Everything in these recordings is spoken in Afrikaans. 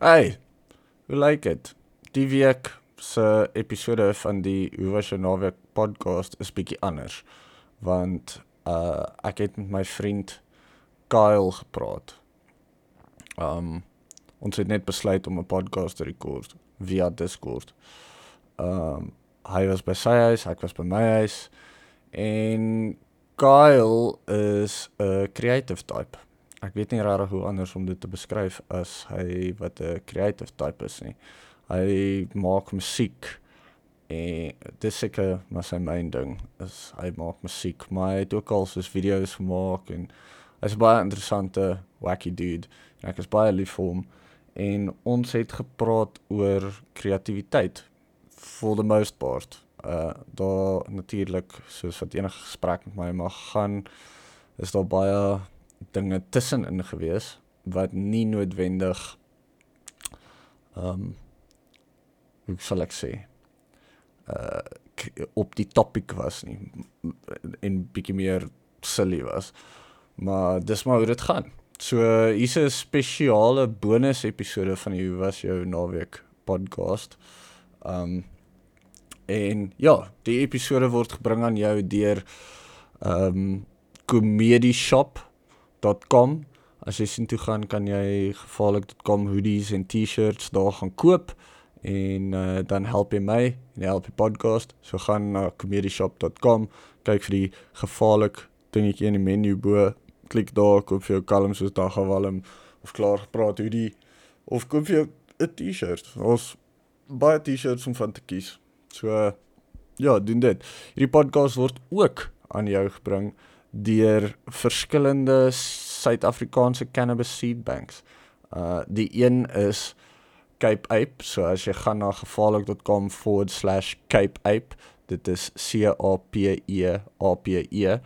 Hey. Hoe lyk dit? Die week se episode van die Hoe was jou naweek podcast is bietjie anders want uh ek het met my vriend Kyle gepraat. Um ons het net besluit om 'n podcast te rekord via Discord. Um hy was by sy huis, ek was by my huis en Kyle is 'n creative type. Ek weet nie regtig hoe anders om dit te beskryf as hy wat 'n creative type is nie. Hy maak musiek en dis seker maar sy main ding is hy maak musiek, maar hy het ook al soos video's gemaak en hy's baie interessante wacky dude. En ek is baie lief vir hom en ons het gepraat oor kreatiwiteit for the most part. Uh daar natuurlik soos wat enige gesprek met my mag gaan is daar baie dinge tussenin gewees wat nie noodwendig ehm um, hoe sal ek sê uh op die topik was nie en bietjie meer silly was. Maar dis maar hoe dit gaan. So hier's 'n spesiale bonus episode van die Hoe was jou naweek podcast. Um en ja, die episode word gebring aan jou deur um comedieshop.com. As jy sien toe gaan kan jy gevaarlik.com hoodies en T-shirts daar gaan koop en uh, dan help jy my en help die podcast. So gaan na comedieshop.com, kyk vir die gevaarlik dingetjie in die menu bo, klik daar koop vir jou kalm soos dagwalm of klaar gepraat hoodie of koop vir jou 'n T-shirt. Ons baie T-shirts om van te kies. So ja, doen dit. Hierdie podcast word ook aan jou gebring deur verskillende Suid-Afrikaanse cannabis seed banks. Uh die een is Cape Ape, so as jy gaan na gevaarlik.com/cape ape, dit is C A P E A P E,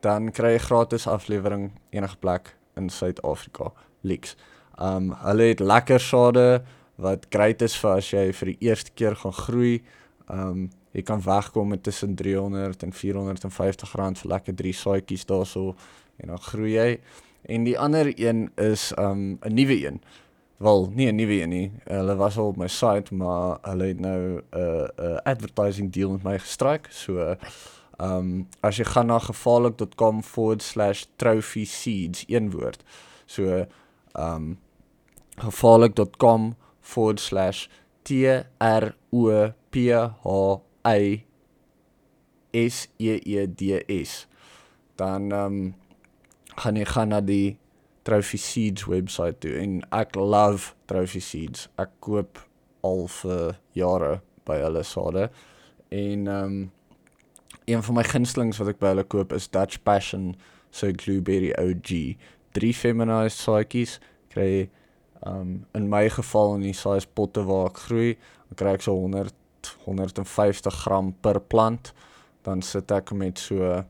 dan kry jy gratis aflewering enige plek in Suid-Afrika, leaks. Um hulle het lekker sade wat great is vir as jy vir die eerste keer gaan groei. Um jy kan wegkom met tussen 300 en 450 rand vir lekker drie saadjies daarso en dan groei jy. En die ander een is um 'n nuwe een. Wel, nie 'n nuwe een nie. Hulle was al op my site, maar hulle het nou 'n uh, 'n uh, advertising deal met my gestryk. So um as jy gaan na gevaarlik.com/trophy seeds een woord. So um gevaarlik.com/t r o p h Y S E E D S. Dan ehm um, gaan jy gaan na die Trophy Seeds webwerf toe en ek love Trophy Seeds. Ek koop al vir jare by hulle sade. En ehm um, een van my gunstelings wat ek by hulle koop is Dutch Passion so Blueberry OG. Drie feminized saadjies kry um, in my geval in die size potte waar ek groei, kry ek so 100 150 gram per plant, dan sit ek met so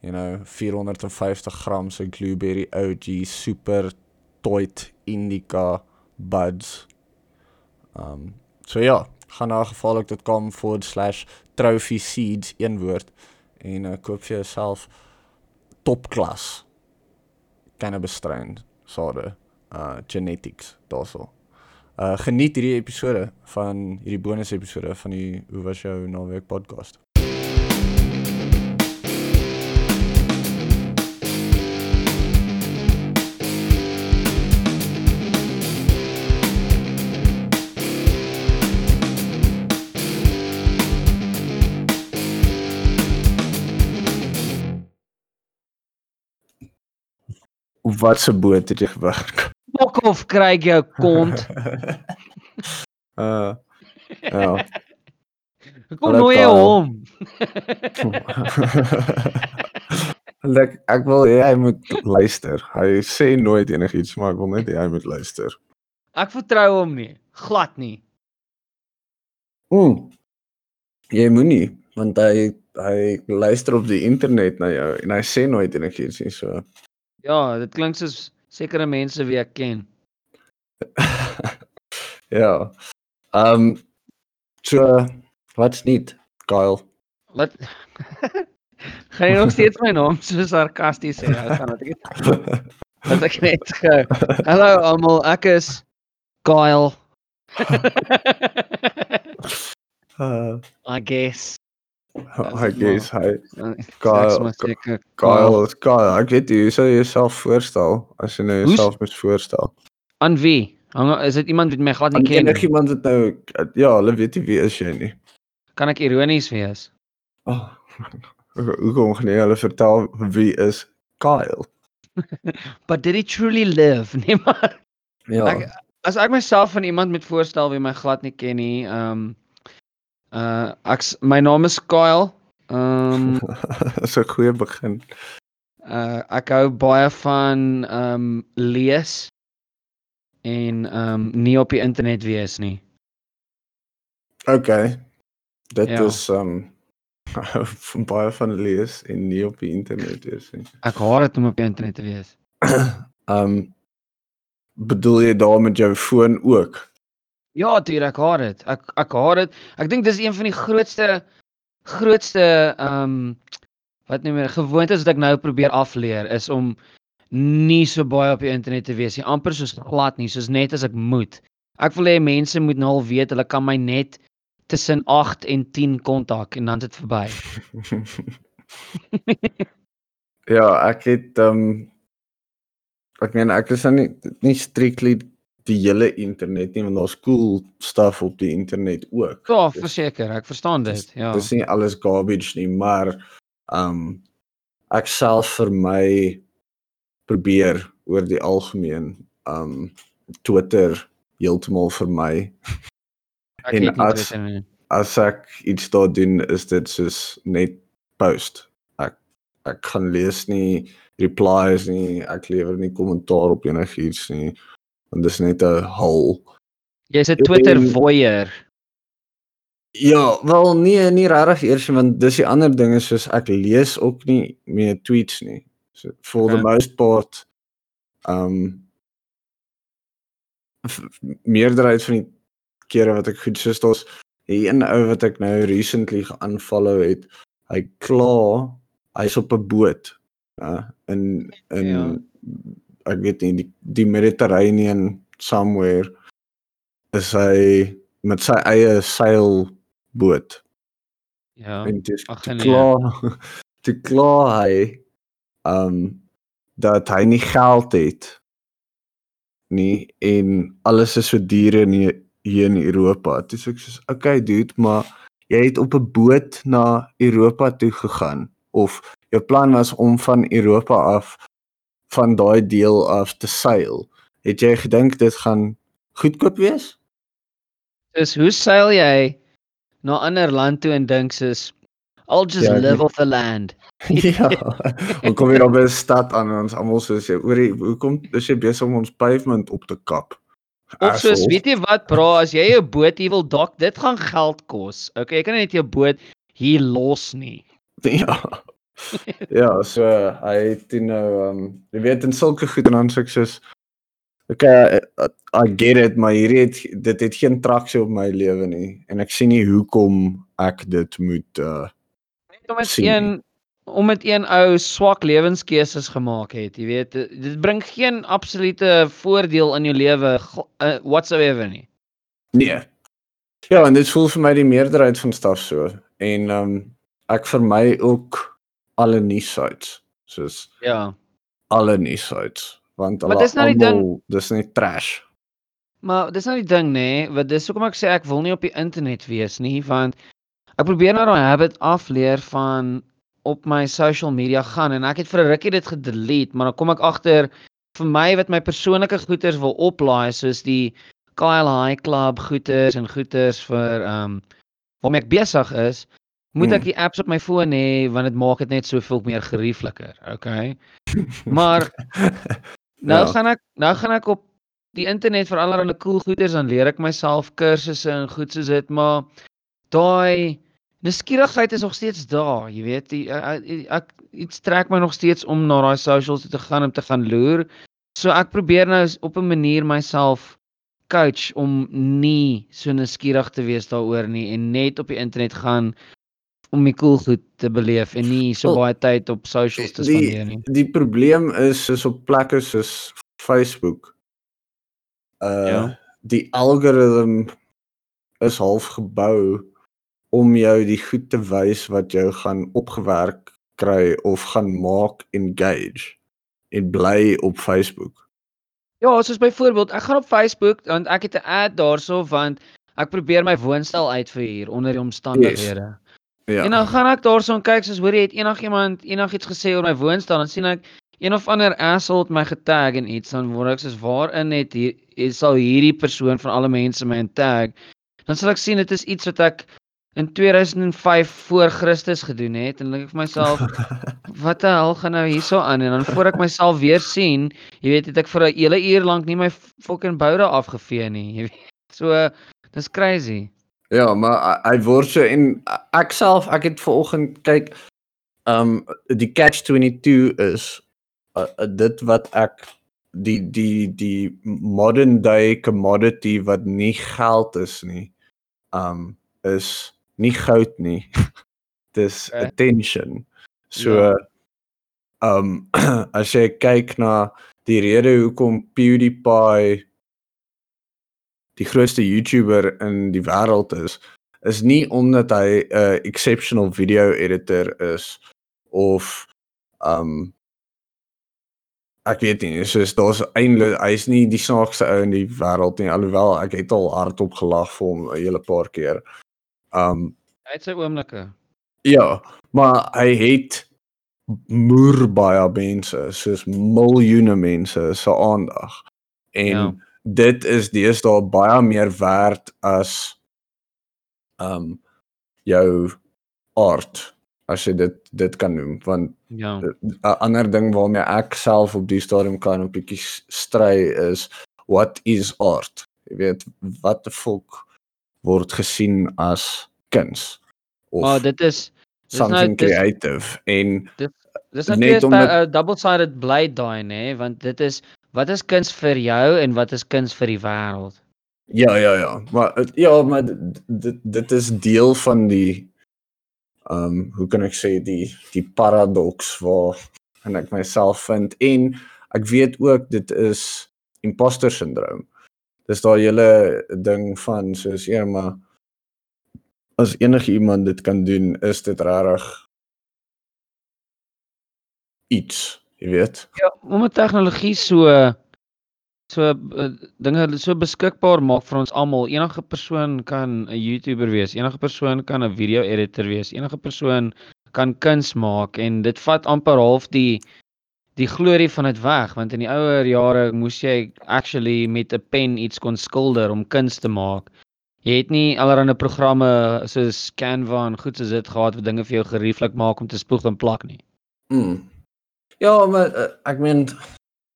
you know 450 gram se blueberry OG super toit indica buds. Um so ja, gaan na gevaarlik.com/trophy seeds een woord en uh, koop vir jouself topklas cannabis strain sade uh genetics daarso. Uh geniet hierdie episode van hierdie bonus episode van die Hoe was jou naweek podcast. Wat se boot het jy gewerk? Fok of kry jou kont. uh ja. Kom nou jy hom. Lek ek wil hê hy moet luister. Hy sê nooit enigiets, maar ek wil net hê hy moet luister. Ek vertrou hom nie, glad nie. Ooh. Jy moenie want hy hy luister op die internet na jou en hy sê nooit enigiets nie so. Ja, dit klink soos sekere mense wie ek ken. ja. Ehm um, so wat's nie Kyle? Wat Gaan jy nog steeds my naam so sarkasties sê? Gaan dit. Wat ek net gou. Hallo almal, ek is Kyle. Uh, I guess. I guess hy Uh, Kyle- Kyle Kyle. Ek weet hoe sou jy jouself voorstel as jy nou jouself moet voorstel. Aan wie? Hang is dit iemand wat my glad nie En ken? nie? enigiemand wat nou ja, hulle weet nie wie is jy nie. Kan ek ironies wees? Oh, hoe kom jy hulle vertel wie is Kyle? But did he truly live? Nee maar. Ja. Ek as ek myself van iemand met voorstel wie my glad nie ken nie, ehm um, uh ek my naam is Kyle. Ehm um, Dis 'n goeie begin. uh ek hou baie van ehm um, lees en ehm um, nie op die internet wees nie. Okay. Dit Ja. is um van baie van lees en nie op die internet is nie. Ek haat dit om op die internet te wees. Um bedoel jy daar met jou foon ook? Ja, duur, ek haat dit. Ek ek haat dit. Ek dink dis een van die grootste grootste ehm um, wat noem jy gewoontes wat ek nou probeer afleer is om nie so baie op die internet te wees nie. Amper soos glad nie, soos net as ek moet. Ek wil hê mense moet nou al weet hulle kan my net tussen 8 en 10 kontak en dan is dit verby. ja, ek het um ek meen ek is nou nie nie strictly die hele internet nie, want daar's cool stuff op die internet ook. Ja, verseker, ek verstaan dit. dis, Ja. dis nie alles garbage nie, maar um ek self vir my probeer oor die algemeen um Twitter heeltemal vir my Ek en as- as ek iets daar doen is dit soos net post. Ek ek kan lees nie replies nie, ek lewer nie kommentaar op enigiets nie. Want dis net 'n hol. Jy's 'n Twitter ben- voyeur. Ja, wel nee, nie regtig eers want dis die ander ding is soos ek lees ook nie meer tweets nie. So for the Ja. most part um meerderheid van die kere wat ek goed soos daar's hier een ou wat ek nou recently geunfollow het, hy kla hy's op 'n boot. Ja, in in Ja. Ek weet nie die, die Mediterranean somewhere is hy met sy eie seilboot Ja. en dis te nee. kla te kla hy um dat hy nie geld het nie en alles is so duur in hier, hier in Europa. Dis ek sê okay dude, maar jy het op 'n boot na Europa toe gegaan of jou plan was om van Europa af van daai deel af te seil. Het jy gedink dit gaan goedkoop wees? Dis hoe seil jy na 'n ander land toe en dink soos I'll just Ja, ek live off the land. ja. Ons kom hier op 'n stad aan en ons almal soos jy, hoorie, hoekom is jy besig om ons pavement op te kap? Of soos weet jy wat bra, as jy 'n boot hier wil dok, dit gaan geld kos. Okay, jy kan net jou boot hier los nie. Ja. Ja, so hy het toe nou um jy weet in sulke goed en dan sê ek soos okay, I, I get it, maar hierdie het dit het geen traksie op my lewe nie en ek sien nie hoekom ek dit moet uh Net Sien nie. een omdat een ou swak lewenskeuses gemaak het, jy weet, dit dit bring geen absolute voordeel in jou lewe uh, whatsoever nie. nee. Ja, en dit voel vir my die meerderheid van staf so en um ek vermy ook alle nuus sites soos Ja. alle nuus sites want hulle dis nou die ding- dis net trash. Maar dis nou die ding nê, nee, wat dis hoekom ek sê ek wil nie op die internet wees nie, want ek probeer nou daai habit afleer van op my social media gaan en ek het vir 'n rukkie dit gedelete, maar dan kom ek agter vir my wat my persoonlike goeders wil oplaai soos die Kyle High Club goeders en goeders vir ehm um, waarmee ek besig is, moet ek Hmm. die apps op my foon hê want dit maak dit net soveel meer geriefliker, okay? Maar Nou Ja. gaan ek nou gaan ek op die internet vir allerlei cool goeders dan leer ek myself kursusse en goed soos dit, maar daai nuuskierigheid is nog steeds daar, jy weet, die, ek, ek iets trek my nog steeds om na daai socials toe te gaan om te gaan loer. So ek probeer nou op 'n manier myself coach om nie so nuuskierig te wees daaroor nie en net op die internet gaan om die cool goed te beleef en nie so baie tyd op socials te die spandeer nie. die probleem is is op plekke soos Facebook. Uh Ja. die algoritme is half gebou om jou die goed te wys wat jou gaan opgewerk kry of gaan maak engage en bly op Facebook. Ja, soos byvoorbeeld, ek gaan op Facebook want ek het 'n ad daarso want ek probeer my woonstel uitverhuur onder die omstandighede. Yes. Ja. En dan gaan ek daarso en kyk soos hoor jy het enigiemand enigiets gesê oor my woonstel dan sien ek een of ander asshole het my getag en iets dan word ek soos waarin het hier sal hierdie persoon van alle mense my tag. Dan sal ek sien dit is iets wat ek in 2005 voor Christus gedoen het en dink ek vir myself wat die hel gaan nou hierso aan en dan voor ek myself weer sien, jy weet het ek vir 'n hele uur lank nie my fucking boude afgevee nie, jy weet. So dis crazy. Ja, maar hy word so en ek self ek het vanoggend kyk um die catch 22 is uh, uh, dit wat ek die die die modern day commodity wat nie geld is nie um is nie goud nie. Dis okay. attention. So ja. um as jy kyk na die rede hoekom PewDiePie die grootste YouTuber in die wêreld is, is nie omdat hy 'n uh, exceptional video editor is of um ek weet nie, soos daar's eintlik hy's nie die snaakste ou in die wêreld nie alhoewel ek het al hardop gelag vir hom 'n hele paar keer. Um hy het sy oomblikke. Ja, maar hy het moer baie mense, soos miljoene mense se aandag. En ja. Dit is deesdae baie meer werd as um jou art as jy dit dit kan noem want ja 'n ander ding waarmee ek self op die stadium kan 'n bietjie stry is what is art jy weet wat die volk word gesien as kuns. Of oh, dit is something nou, creative dis, en dit dis net 'n uh, double-sided blade daai nê, want dit is wat is kuns vir jou en wat is kuns vir die wêreld? Ja, ja, ja. Maar ja, maar dit dit is deel van die ehm um, hoe kan ek sê die die paradoks waar en ek myself vind en ek weet ook dit is imposter syndroom dis daai hele ding van soos ja maar as enige iemand dit kan doen is dit regtig iets jy weet ja omdat tegnologie so so uh, dinge so beskikbaar maak vir ons almal enige persoon kan 'n YouTuber wees enige persoon kan 'n video editor wees enige persoon kan kuns maak en dit vat amper half die die glorie van dit weg want in die ouer jare moes jy actually met 'n pen iets kon skilder om kuns te maak. Jy het nie allerlei programme soos Canva en goed soos dit gehad wat dinge vir jou gerieflik maak om te spoeg en plak nie. Mm. Ja, maar uh, ek meen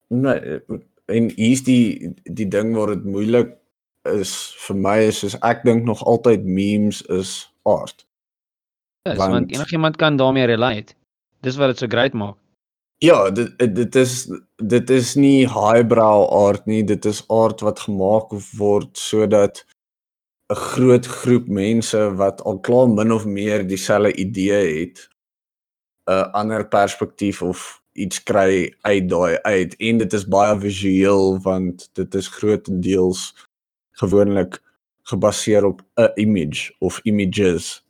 nee, en hier's die die ding waar dit moeilik is vir my is soos ek dink nog altyd memes is art. Ja, want, want enigiemand kan daarmee relate. Dis wat dit so great maak. Ja, dit dit is dit is nie highbrow art nie, dit is art wat gemaak word sodat 'n groot groep mense wat al klaar min of meer dieselfde idee het 'n ander perspektief of iets kry uit daai uit en dit is baie visueel want dit is grootendeels gewoonlik gebaseer op 'n image of images.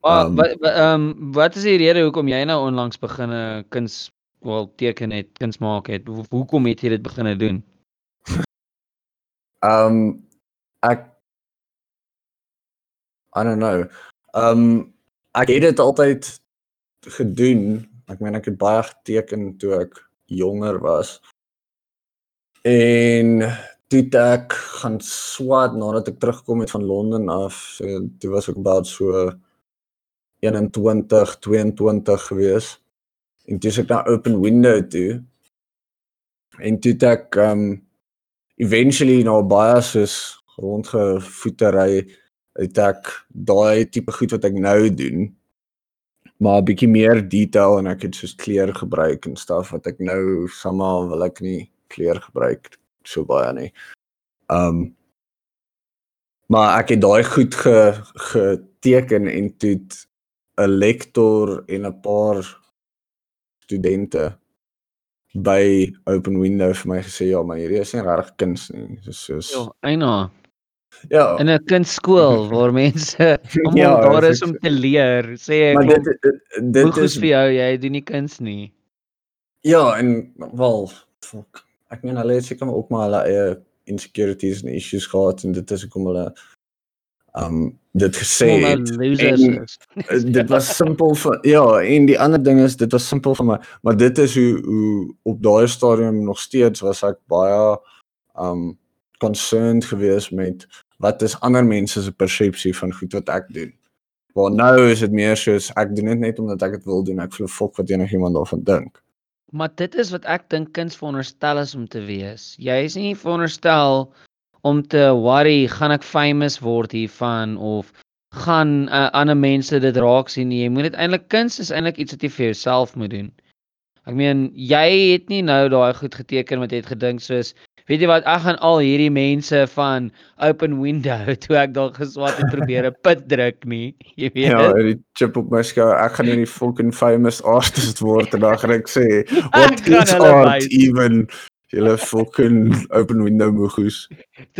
Maar um, wat ehm um, wat is die rede hoekom jy nou onlangs begin 'n kuns wel teken het, kuns maak het. Ho hoekom het jy dit begine doen? Um ek I don't know. Um ek het dit altyd gedoen. Ek meen ek het baie geteken toe ek jonger was. En toe ek gaan swat nadat ek teruggekom het van Londen af, so dit was ook about so 21, 22 geweest en toe ek na open window toe en toe ek um eventually na baie soos rondgevoetery het ek daai tipe goed wat ek nou doen maar 'n bietjie meer detail en ek het soos kleur gebruik en stuff wat ek nou somal wil ek nie kleur gebruik so baie nie. Um maar ek het daai goed ge geteken en toe 'n lektor en 'n paar studente by Open Window vir my gesê ja, maar hierdie is nie regtig kuns nie. Dis soos Ja, eina. Ja, In 'n kindskool waar mense almal Ja, daar dis is om te leer, sê ek maar dit dit, dit is vir jou, jy doen nie kuns nie. ja, en wel fuck. Ek meen hulle het seker ook maar hulle eie insecurities en issues gehad en dit is hoekom hulle um dit gesê het. en-. Uh, dit was simpel vir ja, en die ander ding is dit was simpel vir my, maar dit is hoe hoe op daai stadium nog steeds was ek baie um concerned geweest met wat is ander mense se persepsie van goed wat ek doen. Waar nou is dit meer soos ek doen dit net omdat ek dit wil doen. Ek voel fok wat enigiemand daarvan dink. Maar dit is wat ek dink kuns veronderstel is om te wees. Jy is nie veronderstel om te worry, gaan ek famous word hiervan of gaan uh, ander mense dit raak sien nie. Jy moet dit eintlik kuns is eintlik iets wat jy vir jouself moet doen. Ek meen, jy het nie nou daai goed geteken wat jy het gedink soos weet jy wat, ek gaan al hierdie mense van open window toe ek daar geswat het probeer 'n pit druk nie. Jy weet. Ja, die chip op my skouer. Ek gaan nie die fucking famous artist word en dan gaan ek sê, "What is hulle art wys." even?" Julle fucking open window moegoes.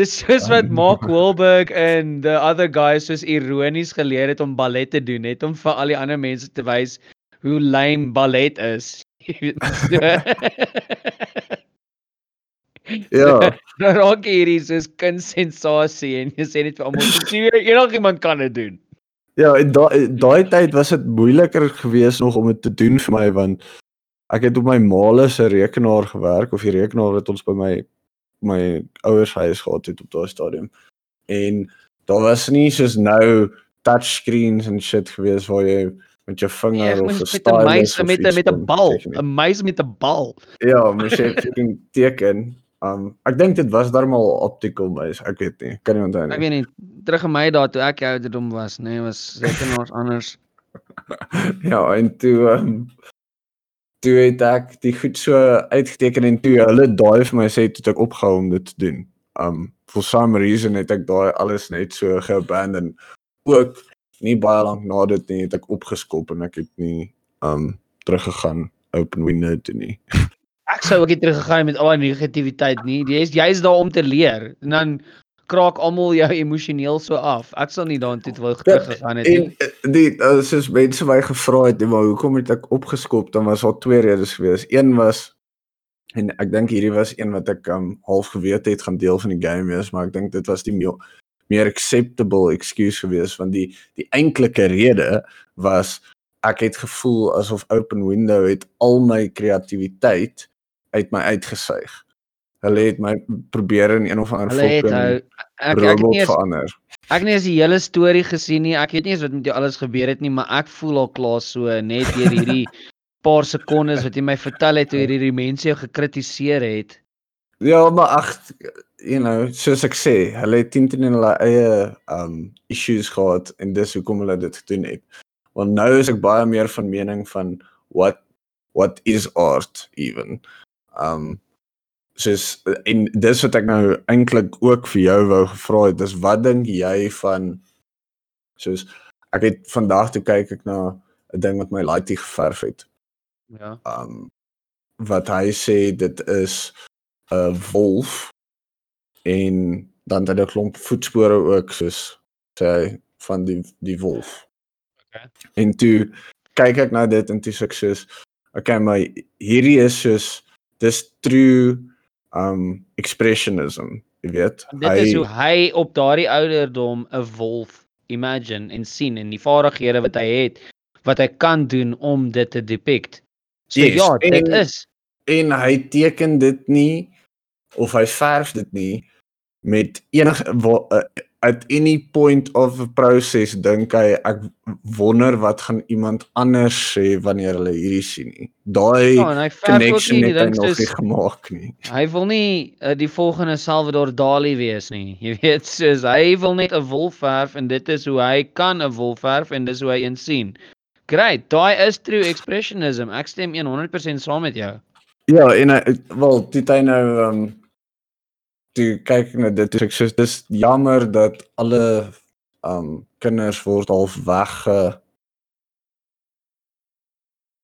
Dis soos wat Mark Wahlberg en the other guys soos ironies geleer het om ballet te doen, net om vir al die ander mense te wys hoe lame ballet is. So- Ja. Dan raak hierdie soos kunstsensasie en jy sê net vir almal, "Sien jy, enigiemand kan dit doen." Ja, en daai daai tyd was dit moeiliker geweest nog om dit te doen vir my want ek het op my maale se rekenaar gewerk of die rekenaar wat ons by my my ouers huis gehad het op daai stadium. En daar was nie soos nou touchscreens en shit geweest waar jy met jou vinger ek of 'n stylus met 'n met 'n bal. 'n muis met 'n bal. Ja, jy fucking teken. Um ek dink dit was darmal optical muis, ek weet nie. Kan nie onthou Ek nie. weet nie, terug in my dae toe ek ouderdom was, nê, nee, was rekenaars anders. ja, en toe um toe het ek die goed so uitgeteken en toe hulle daai vir my sê toe het ek opgehou om dit te doen. Um for some reason het ek daai alles net so geabandon. Ook nie baie lank na dit nie het ek opgeskop en ek het nie um teruggegaan open window toe nie. Ek sou ook nie teruggegaan met al die negativiteit nie. Jy is jy's daar om te leer. En dan kraak almal jou emosioneel so af. Ek sal nie daartoe wou teruggegaan het nie. En eh, die uh, soos mense my gevra het, maar hoekom het ek opgeskop? Dan was daar twee redes gewees. Een was en ek dink hierdie was een wat ek um, half geweet het gaan deel van die game wees, maar ek dink dit was die meer, meer acceptable excuse gewees want die die eintlike rede was ek het gevoel asof open window het al my kreatiwiteit uit my uitgesuig. Hulle het my probeer in een of ander Hulle het fucking ou ek ek het nie eens verander. ek het nie eens die hele storie gesien nie. Ek weet nie eens wat met jou alles gebeur het nie, maar ek voel al klaar so net deur hierdie paar sekondes wat jy my vertel het hoe hierdie mense jou gekritiseer het. Ja, maar ag, you know, soos ek sê, hulle het teen teen hulle eie um issues gehad en dis hoekom hulle dit gedoen het. Want nou is ek baie meer van mening van what what is art even. Um soos en dis wat ek nou eintlik ook vir jou wou gevra het, dis wat dink jy van soos ek het vandag toe kyk ek na 'n ding wat my laaitie geverf het Ja. um wat hy sê dit is 'n wolf en dan het hy 'n klomp voetspore ook soos sê hy van die die wolf. Okay. En toe kyk ek na dit en toe sê ek soos okay maar hierdie is soos dis true um expressionism, jy weet. Dit is hoe hy op daardie ouderdom 'n wolf imagine en sien en die vaardighede wat hy het wat hy kan doen om dit te depict. So Yes, ja, dit en- is en hy teken dit nie of hy verf dit nie met enige at any point of the process dink hy ek wonder wat gaan iemand anders sê wanneer hulle hierdie sien nie. Daai ook connection nie het hy nog nie gemaak nie. hy wil nie uh, die volgende Salvador Dali wees nie. Jy weet, soos hy wil net 'n wolf verf en dit is hoe hy kan 'n wolf verf en dis hoe hy een sien. Great, daai is true expressionism. Ek stem 100% saam met jou. Ja, en hy wel dit hy nou um toe kyk ek na dit sê ek soos dis jammer dat alle um kinders word half weg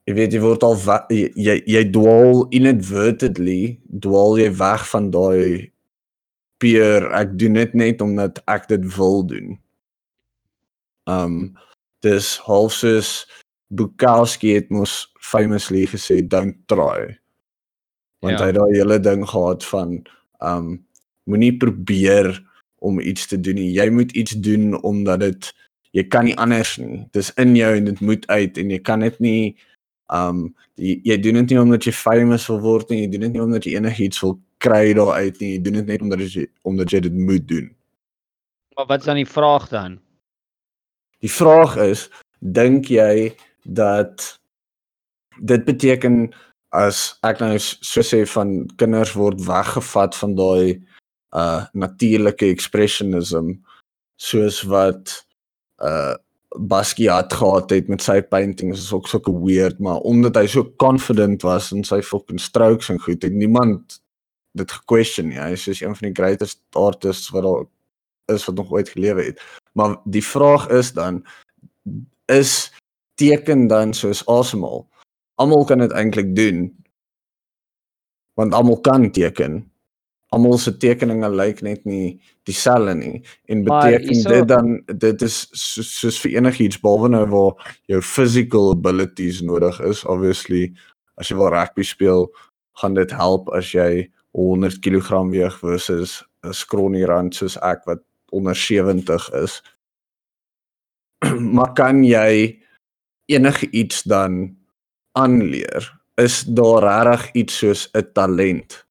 jy weet jy word al jy jy dwaal inadvertently dwaal jy weg van daai peer ek doen dit net omdat ek dit wil doen. Um dis half soos Bukowski het mos famously gesê don't try. Want ja. hy daai hele ding gehad van um moenie probeer om iets te doen nie. Jy moet iets doen omdat dit jy kan nie anders nie. Dis in jou en dit moet uit en jy kan dit nie um jy, jy doen dit nie omdat jy famous wil word nie. Jy doen dit nie omdat jy enigiets wil kry daar uit nie. Jy doen dit net omdat jy omdat jy dit moet doen. Maar wat is dan die vraag dan? Die vraag is, dink jy dat dit beteken as ek nou so sê van kinders word weggevat van daai uh natuurlike expressionism soos wat uh Basquiat gehad het met sy paintings is ook so 'n weird maar omdat hy so confident was in sy fucking strokes en goed het niemand dit gequestion nie. Hy is soos een van die greatest artists wat al is wat nog ooit gelewe het. Maar die vraag is dan is teken dan soos asemhaal. Almal kan dit eintlik doen. Want almal kan teken. Almal se tekeninge lyk net nie dieselfde nie en beteken so, dit dan dit is soos, soos vir enigiets behalwe nou waar jou physical abilities nodig is obviously as jy wil rugby speel gaan dit help as jy 100 kg weeg versus 'n skronie rand soos ek wat onder 70 is. maar kan jy enige iets dan aanleer? Is daar regtig iets soos 'n talent?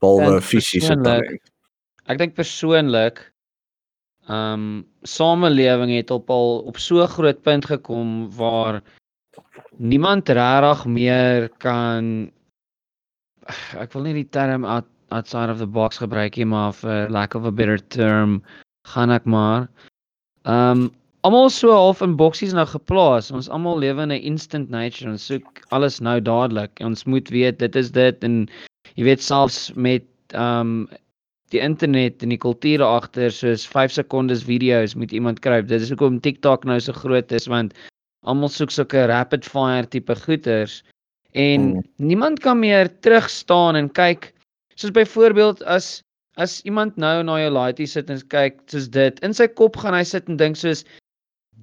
Behalwe fisiese talent. Ek dink persoonlik ehm um, samelewing het op al op so groot punt gekom waar niemand regtig meer kan ek wil nie die term out, outside of the box gebruik nie, maar for lack of a better term gaan ek maar. Um almal so half in boksies nou geplaas. Ons almal lewe in 'n instant nature. Ons soek alles nou dadelik. Ons moet weet dit is dit en jy weet selfs met um die internet en die kulture agter soos 5 sekondes video's moet iemand kry. Dit is hoekom TikTok nou so groot is want almal soek sulke rapid fire tipe goeters en mm. niemand kan meer terug staan en kyk soos byvoorbeeld as as iemand nou na jou laaitie sit en kyk soos dit in sy kop gaan hy sit en dink soos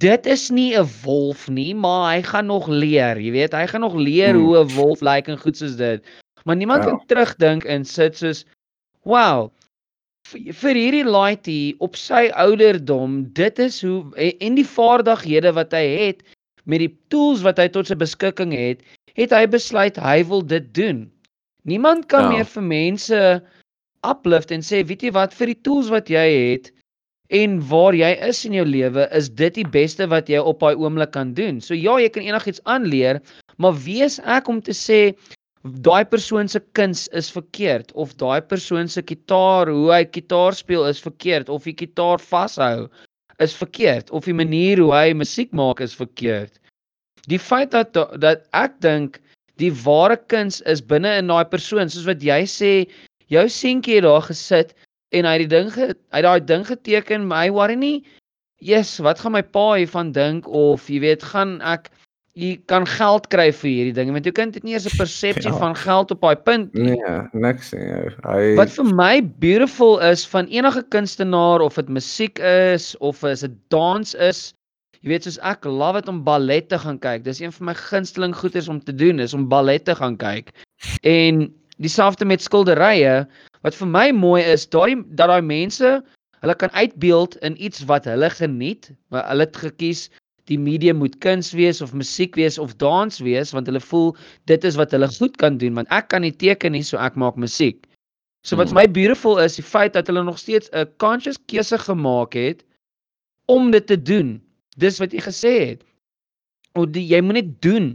dit is nie 'n wolf nie maar hy gaan nog leer jy weet hy gaan nog leer mm. hoe 'n wolf lyk like en goed soos dit maar niemand ja. kan terugdink en sit soos wow vir hierdie laaitie op sy ouderdom dit is hoe en die vaardighede wat hy het met die tools wat hy tot sy beskikking het het hy besluit hy wil dit doen. Niemand kan ja. meer vir mense uplift en sê weet jy wat vir die tools wat jy het en waar jy is in jou lewe is dit die beste wat jy op daai oomblik kan doen. So ja, jy kan enigiets aanleer, maar wie is ek om te sê daai persoon se kuns is verkeerd of daai persoon se kitaar, hoe hy kitaar speel is verkeerd of die kitaar vashou is verkeerd of die manier hoe hy musiek maak is verkeerd. Die feit dat dat ek dink die ware kuns is binne in daai persoon soos wat jy sê jou seentjie het daar gesit en hy het die ding ge, hy daai ding geteken my worry nie yes wat gaan my pa hiervan dink? of jy weet gaan ek jy kan geld kry vir hierdie ding want jou kind het nie eers 'n persepsie ja. van geld op daai punt nie nee niks nie hy wat vir my beautiful is van enige kunstenaar of dit musiek is of is dit dans is Jy weet soos ek love dit om ballet te gaan kyk. Dis een van my gunsteling goeders om te doen is om ballet te gaan kyk. En dieselfde met skilderye wat vir my mooi is, daai dat daai mense hulle kan uitbeeld in iets wat hulle geniet, maar hulle het gekies die medium moet kuns wees of musiek wees of dans wees want hulle voel dit is wat hulle goed kan doen want ek kan nie teken nie so ek maak musiek. So wat vir hmm. my beautiful is die feit dat hulle nog steeds 'n conscious keuse gemaak het om dit te doen dis wat jy gesê het. O die, jy moet net doen.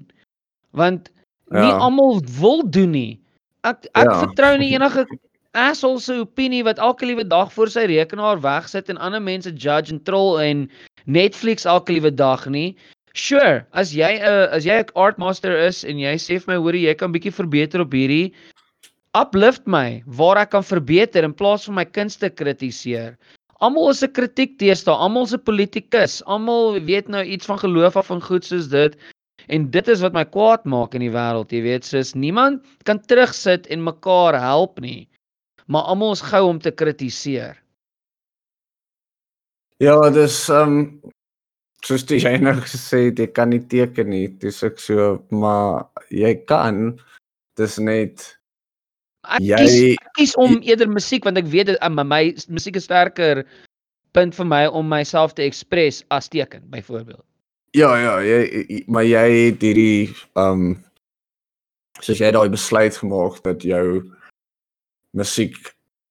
Want nie ja. almal wil doen nie. Ek ek ja. vertrou nie enige asshole se opinie wat elke liewe dag voor sy rekenaar wegsit en ander mense judge en troll en Netflix elke liewe dag nie. Sure, as jy 'n uh, as jy 'n art master is en jy sê vir my hoor jy kan bietjie verbeter op hierdie uplift my waar ek kan verbeter in plaas van my kunste kritiseer. Almal is 'n kritiek teesta, almal is 'n politikus, almal weet nou iets van geloof af van goed soos dit. En dit is wat my kwaad maak in die wêreld, jy weet, soos niemand kan terugsit en mekaar help nie. Maar almal is gou om te kritiseer. Ja, dis um, soos jy eendag gesê het, jy kan nie teken nie. Dis ek so, maar jy kan. Dis net Ek jy, kies, ek kies om eerder musiek want ek weet dit my, my musiek is sterker punt vir my om myself te express as teken byvoorbeeld. Ja ja, jy maar jy het hierdie um, soos jy daai besluit gemaak dat jou musiek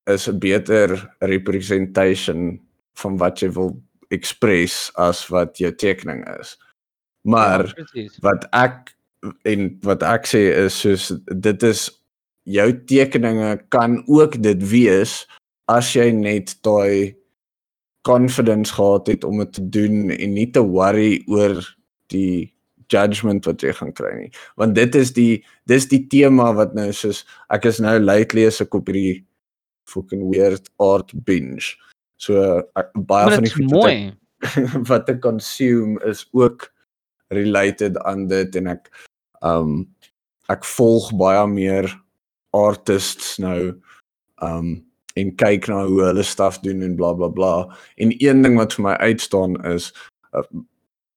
is 'n beter representation van wat jy wil express as wat jou tekening is. Maar ja, wat ek en wat ek sê is soos dit is jou tekeninge kan ook dit wees as jy net daai confidence gehad het om dit te doen en nie te worry oor die judgement wat jy gaan kry nie. Want dit is die dis die tema wat nou soos ek is nou lately as ek op hierdie fucking weird art binge so ek, baie maar van die mooi wat ek consume is ook related aan dit en ek um ek volg baie meer artists nou um en kyk na hoe hulle stuff doen en bla bla bla. En een ding wat vir my uitstaan is uh,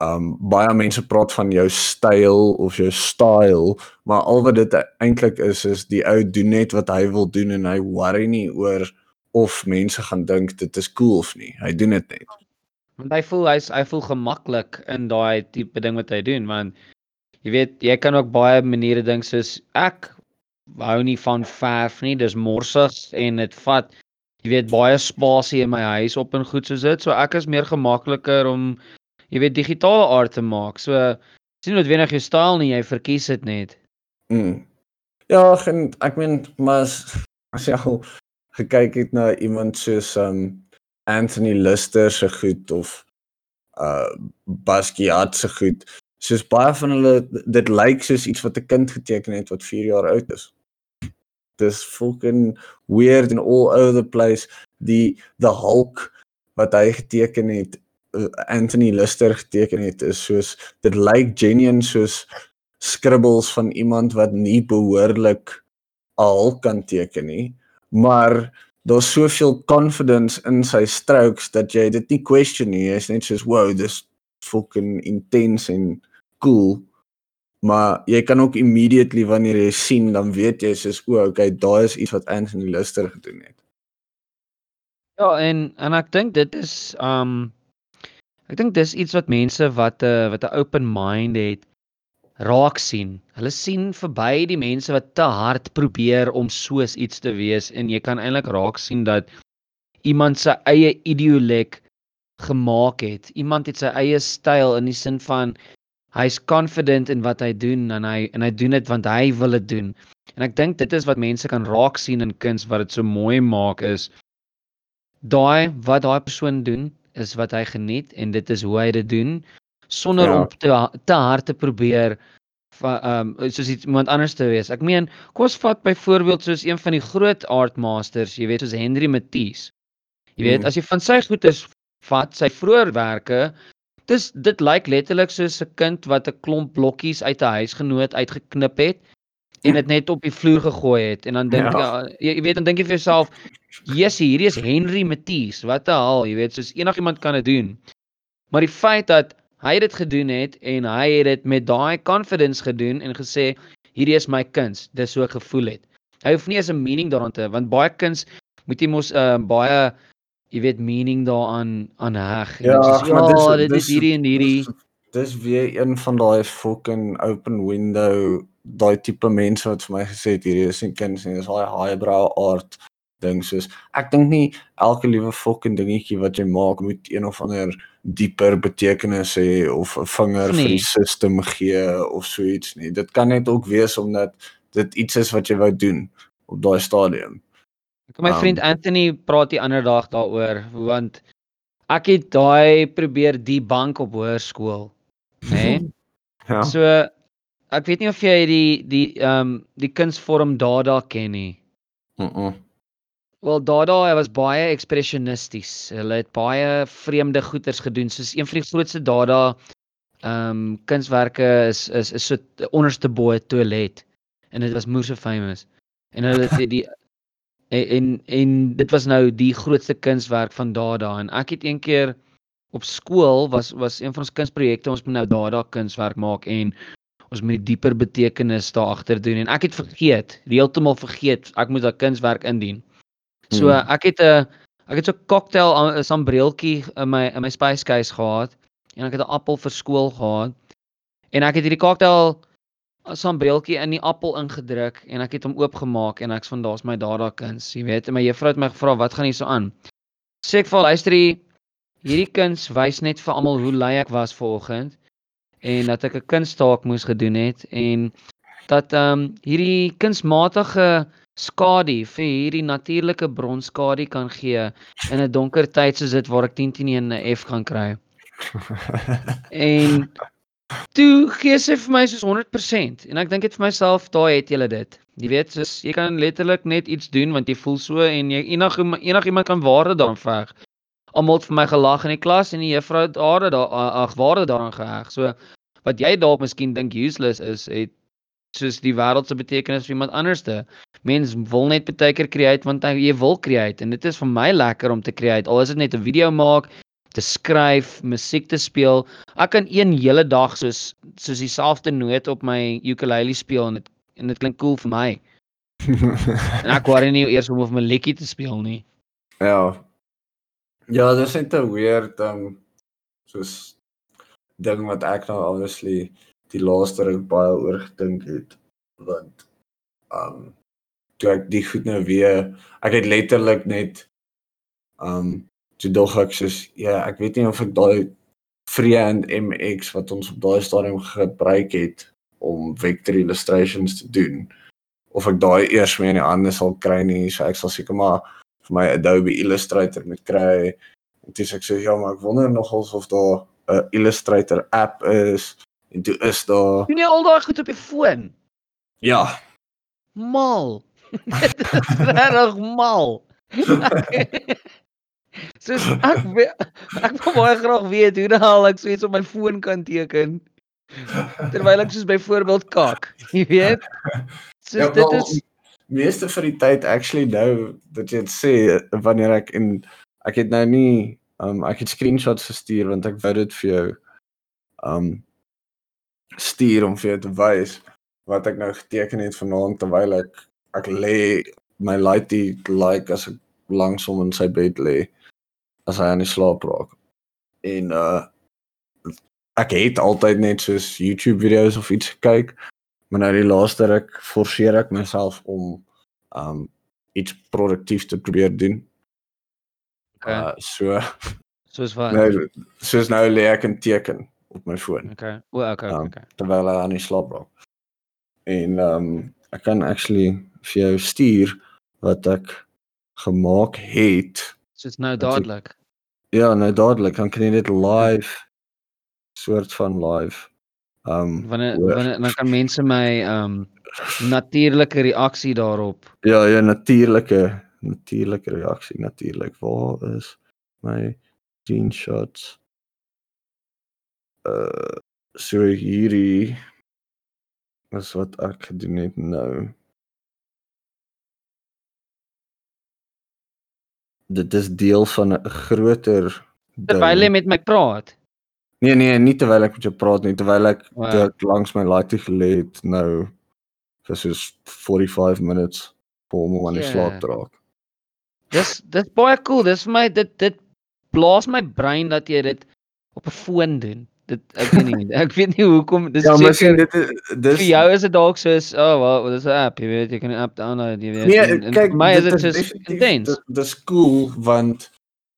um baie mense praat van jou styl of jou style, maar al wat dit eintlik is is die ou doen net wat hy wil doen en hy worry nie oor of mense gaan dink dit is cool of nie. Hy doen dit net. Want hy voel hy's hy voel gemaklik in daai tipe ding wat hy doen want jy weet jy kan ook baie maniere dink soos ek hou nie van verf nie, dis morsig en dit vat jy weet baie spasie in my huis op en goed soos dit. So ek is meer gemakliker om jy weet digitale art te maak. So sien noodwendig jou styl nie, jy verkies dit net. Mm. Ja, en ek meen maar as, as jy al gekyk het na iemand soos um Anthony Lister se goed of uh Basquiat se goed, soos baie van hulle dit lyk soos iets wat 'n kind geteken het wat 4 jaar oud is. Dis fucking weird and all over the place. Die the hulk wat hy geteken het uh, Anthony Lister geteken het is soos dit lyk genuine soos scribbles van iemand wat nie behoorlik al kan teken nie maar daar's soveel confidence in sy strokes dat jy dit nie question nie jy's net soos wow dis fucking intense en cool maar jy kan ook immediately wanneer jy sien dan weet jy soos o, okay, daar is iets wat Anthony Lister gedoen het. Ja, en en ek dink dit is um ek dink dis iets wat mense wat 'n uh, wat 'n open mind het raak sien. Hulle sien verby die mense wat te hard probeer om soos iets te wees en jy kan eintlik raak sien dat iemand se eie ideolek gemaak het. Iemand het sy eie styl in die sin van hy's confident in wat hy doen en hy en hy doen dit want hy wil dit doen. En ek dink dit is wat mense kan raak sien in kuns wat dit so mooi maak is daai wat daai persoon doen is wat hy geniet en dit is hoe hy dit doen sonder ja. om te te hard te probeer ehm um, soos iemand anders te wees. Ek meen, kom ons vat byvoorbeeld soos een van die groot art masters, jy weet soos Henry Matisse. Jy weet, mm. as jy van sy goedes vat, sy vroeëwerke, Dis dit lyk letterlik soos 'n kind wat 'n klomp blokkies uit 'n huisgenoot uitgeknip het en dit net op die vloer gegooi het en dan dink ja. jy jy weet dan dink jy vir jouself Jessie hierdie is Henry Matisse wat 'n hal jy weet soos enigiemand kan dit doen maar die feit dat hy dit gedoen het en hy het dit met daai confidence gedoen en gesê hierdie is my kuns dis so gevoel het hy hoef nie eens 'n meaning daaraan te want baie kuns moet jy mos uh, baie jy weet meaning daaraan aan heg. Ja, dis, ja, dis, dit dis, is hierdie en hierdie. Dis, dis weer een van daai fucking open window daai tipe mense wat vir my gesê het hierdie is nie kinders nie, dis daai highbrow art ding soos ek dink nie elke liewe fucking dingetjie wat jy maak moet een of ander dieper betekenis hê of 'n vinger nee. vir die system gee of so iets nie. Dit kan net ook wees omdat dit iets is wat jy wou doen op daai stadium. Ek my um, vriend Anthony praat die ander dag daaroor want ek het daai probeer die bank op hoërskool, nê? Nee? ja. So ek weet nie of jy die die ehm um, die kunsvorm Dada ken nie. Mhm. -mm. Wel Dada, hy was baie ekspresionisties. Hulle het baie vreemde goeters gedoen soos een van die grootste Dada ehm um, kunswerke is is is so onderste bo toilet en dit was moeë famous. En hulle het die en, en en dit was nou die grootste kunswerk van Dada en ek het een keer op skool was was een van ons kunsprojekte ons moet nou Dada kunswerk maak en ons moet die dieper betekenis daar agter doen en ek het vergeet, heeltemal vergeet ek moet daai kunswerk indien. So hmm. ek het 'n ek het so 'n cocktail 'n sambreeltjie in my in my spice case gehad en ek het 'n appel vir skool gehad. En ek het hierdie cocktail sambreeltjie in die appel ingedruk en ek het hom oopgemaak en ek's van daar's my dada kuns. Jy weet, my juffrou het my gevra wat gaan hier so aan. Sê ek vir luister hier hierdie kuns wys net vir almal hoe lui ek was vanoggend en dat ek 'n kunstaak moes gedoen het en dat ehm um, hierdie kunsmatige skadu vir hierdie natuurlike bronskadu kan gee in 'n donker tyd soos dit waar ek 10 teen 1 'n F gaan kry. en toe gee sy vir my soos 100% en ek dink dit vir myself, daai het jy dit. Jy weet, soos jy kan letterlik net iets doen want jy voel so en jy enig enigiemand kan waarde daaraan veg. Almal het vir my gelag in die klas en die juffrou het haar daar ag waarde daaraan geheg. So wat jy dalk miskien dink useless is, het soos die wêreld se betekenis vir iemand anderste. Mens wil net baie keer create want jy wil create en dit is vir my lekker om te create. Al is dit net 'n video maak, te skryf, musiek te speel. Ek kan een hele dag soos soos dieselfde noot op my ukulele speel en dit en dit klink cool vir my. en ek worry nie eers om of my liedjie te speel nie. Ja. Ja, dit is net 'n weird um soos ding wat ek nou obviously die laaste ruk baie oor gedink het want um toe ek die goed nou weer ek het letterlik net um toe dog ek soos ja ek weet nie of ek daai Freehand MX wat ons op daai stadium gebruik het om vector illustrations te doen of ek daai eers mee in die hande sal kry nie. So ek sal seker maar vir my Adobe Illustrator moet kry. En dis ek sê ja maar ek wonder nogals of daar 'n Illustrator app is En toe is daar Doen jy al daai goed op die foon? Ja. Mal. Dit is regtig mal. Soos ek ek wil baie graag weet hoe daal ek so iets op my foon kan teken. Terwyl ek soos byvoorbeeld kak, jy weet. Soos ja, dit is meeste vir die tyd actually nou dat jy dit sê wanneer ek in ek het nou nie um ek het screenshots gestuur want ek wou dit vir jou um stuur om vir jou te wys wat ek nou geteken het vanaand terwyl ek ek lê my lighty like as ek langs hom in sy bed lê as hy aan die slaap raak. En uh ek het altyd net soos YouTube video's of iets gekyk, maar nou die laaste ruk forceer ek myself om um iets produktief te probeer doen. Okay. Uh so soos wat? Nou soos nou lê ek 'n teken op my foon. Okay. O, okay, um, okay. Terwyl hy aan die slaap raak. En ehm um, ek kan actually vir jou stuur wat ek gemaak het. So dit's nou dadelik. Ja, nou dadelik. Dan kan jy dit live soort van live. Ehm um, wanneer wanneer dan kan mense my ehm um, natuurlike reaksie daarop. Ja, ja, natuurlike natuurlike reaksie natuurlik. Waar is my screenshots? Uh so hierdie is wat ek gedoen het nou. Dit is deel van 'n groter terwyl jy met my praat. Nee nee, nie terwyl ek met jou praat nie, terwyl ek wow. dit langs my laaitie gelê het nou vir soos 45 minutes voor om aan die yeah. slaap te raak. Dis dis baie cool. Dis vir my dit dit blaas my brein dat jy dit op 'n foon doen dit ek weet nie ek weet nie hoekom dis ja, seker dit is dis vir jou is dit dalk soos oh wel dis 'n app jy weet jy kan 'n app download jy weet nee, en, en kyk, my is dit soos intens. dis cool want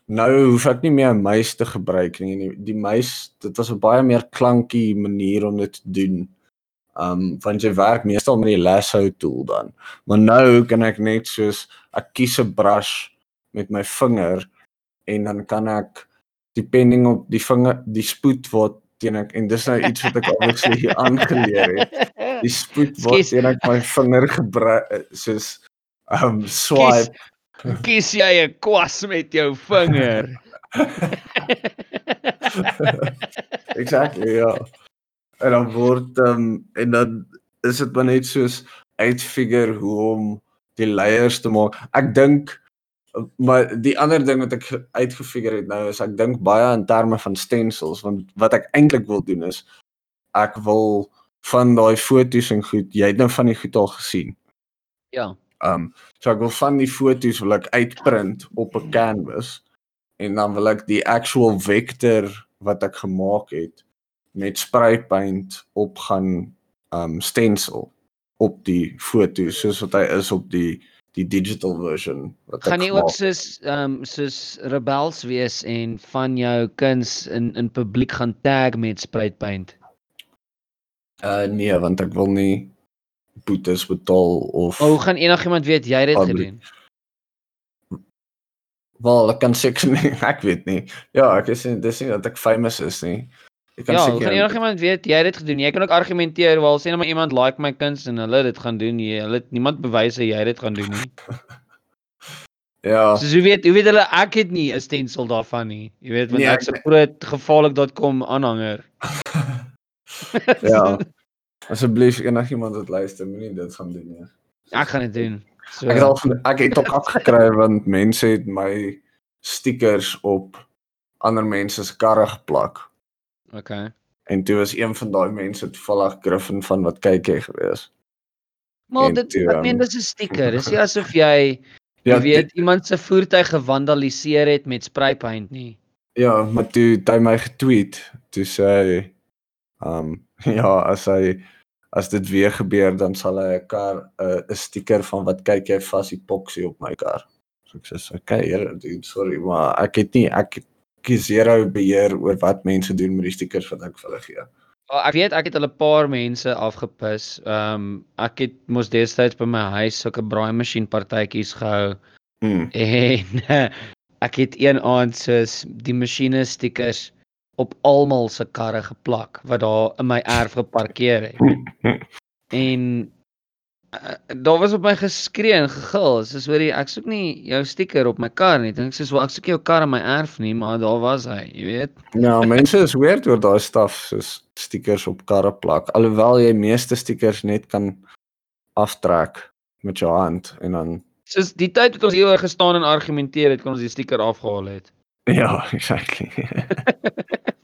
nou hoef ek nie meer 'n muis te gebruik nie die, die muis dit was 'n baie meer klankie manier om dit te doen. Um want jy werk meestal met die lasso tool dan. Maar nou kan ek net soos ek kies 'n brush met my vinger en dan kan ek depending op die vinger die spoed wat teen ek en dis nou iets wat ek obviously hier aangeleer het. Die spoed wat teen ek my vinger gebruik soos um swipe. Kies, kies jy 'n kwas met jou vinger? exactly ja. en dan word um, en dan is dit maar net soos uitfigure hoe om die layers te maak. Ek dink maar die ander ding wat ek uitgefigure het nou is ek dink baie in terme van stencils want wat ek eintlik wil doen is ek wil van daai foto's en goed, jy het nou van die goed al gesien. Ja. Ehm um, so ek wil van die foto's wil ek uitprint op 'n canvas en dan wil ek die actual vector wat ek gemaak het met spray paint op gaan um stencil op die foto soos wat hy is op die die digital version wat ek gaan nie ook soos um soos rebels wees en van jou kuns in in publiek gaan tag met spray paint. Uh nee, want ek wil nie boetes betaal of oh, Hoe gaan enigiemand weet jy het dit gedoen? Wel, ek kan seker nie, ek weet nie. Ja, ek is nie dis nie dat ek famous is nie. Ek kan ja, seker Ja, enigiemand weet jy het dit gedoen. Jy kan ook argumenteer, wel sê net maar iemand like my kuns en hulle dit gaan doen. Jy hulle het niemand bewys jy dit gaan doen nie. ja. So jy weet, jy weet hulle ek het nie 'n stencil daarvan nie. Jy weet want nee, ek's 'n groot gevaarlik.com aanhanger. ja. Asseblief enigiemand wat luister, moenie dit gaan doen nie. Ek gaan dit doen. So. Ek het al ek het ook afgekry want mense het my stickers op ander mense se karre geplak. Okay. En toe was een van daai mense toevallig Griffin van wat kyk jy gewees. Maar dit toe, ek meen um, dis 'n sticker. Dis nie asof jy ja, jy weet die, iemand se voertuig gevandaliseer het met spray paint nie. Ja, maar toe hy my getweet, toe sê hy um ja, as hy as dit weer gebeur dan sal hy 'n kar 'n uh, stiker van wat kyk jy vas epoxy op my kar. So ek sê okay, here, sorry, maar ek het nie ek ek zero beheer oor wat mense doen met die stikers wat ek vir hulle gee. Oh, ek weet ek het hulle paar mense afgepis. Ehm um, ek het mos destyds by my huis sulke braaimasjien partytjies gehou. Hmm. En ek het een aand soos die masjiene stikers op almal se karre geplak wat daar in my erf geparkeer het. en daar was op my geskree en gegil. Soos hoorie, ek soek nie jou stiker op my kar nie. Dink soos, "Wel, ek soek jou kar in my erf nie, maar daar was hy, jy weet." Ja, mense is weird oor daai staf soos stikers op karre plak. Alhoewel jy meeste stikers net kan aftrek met jou hand en dan soos die tyd wat ons hier gestaan en argumenteer het, kon ons die stiker afgehaal het. Ja, exactly.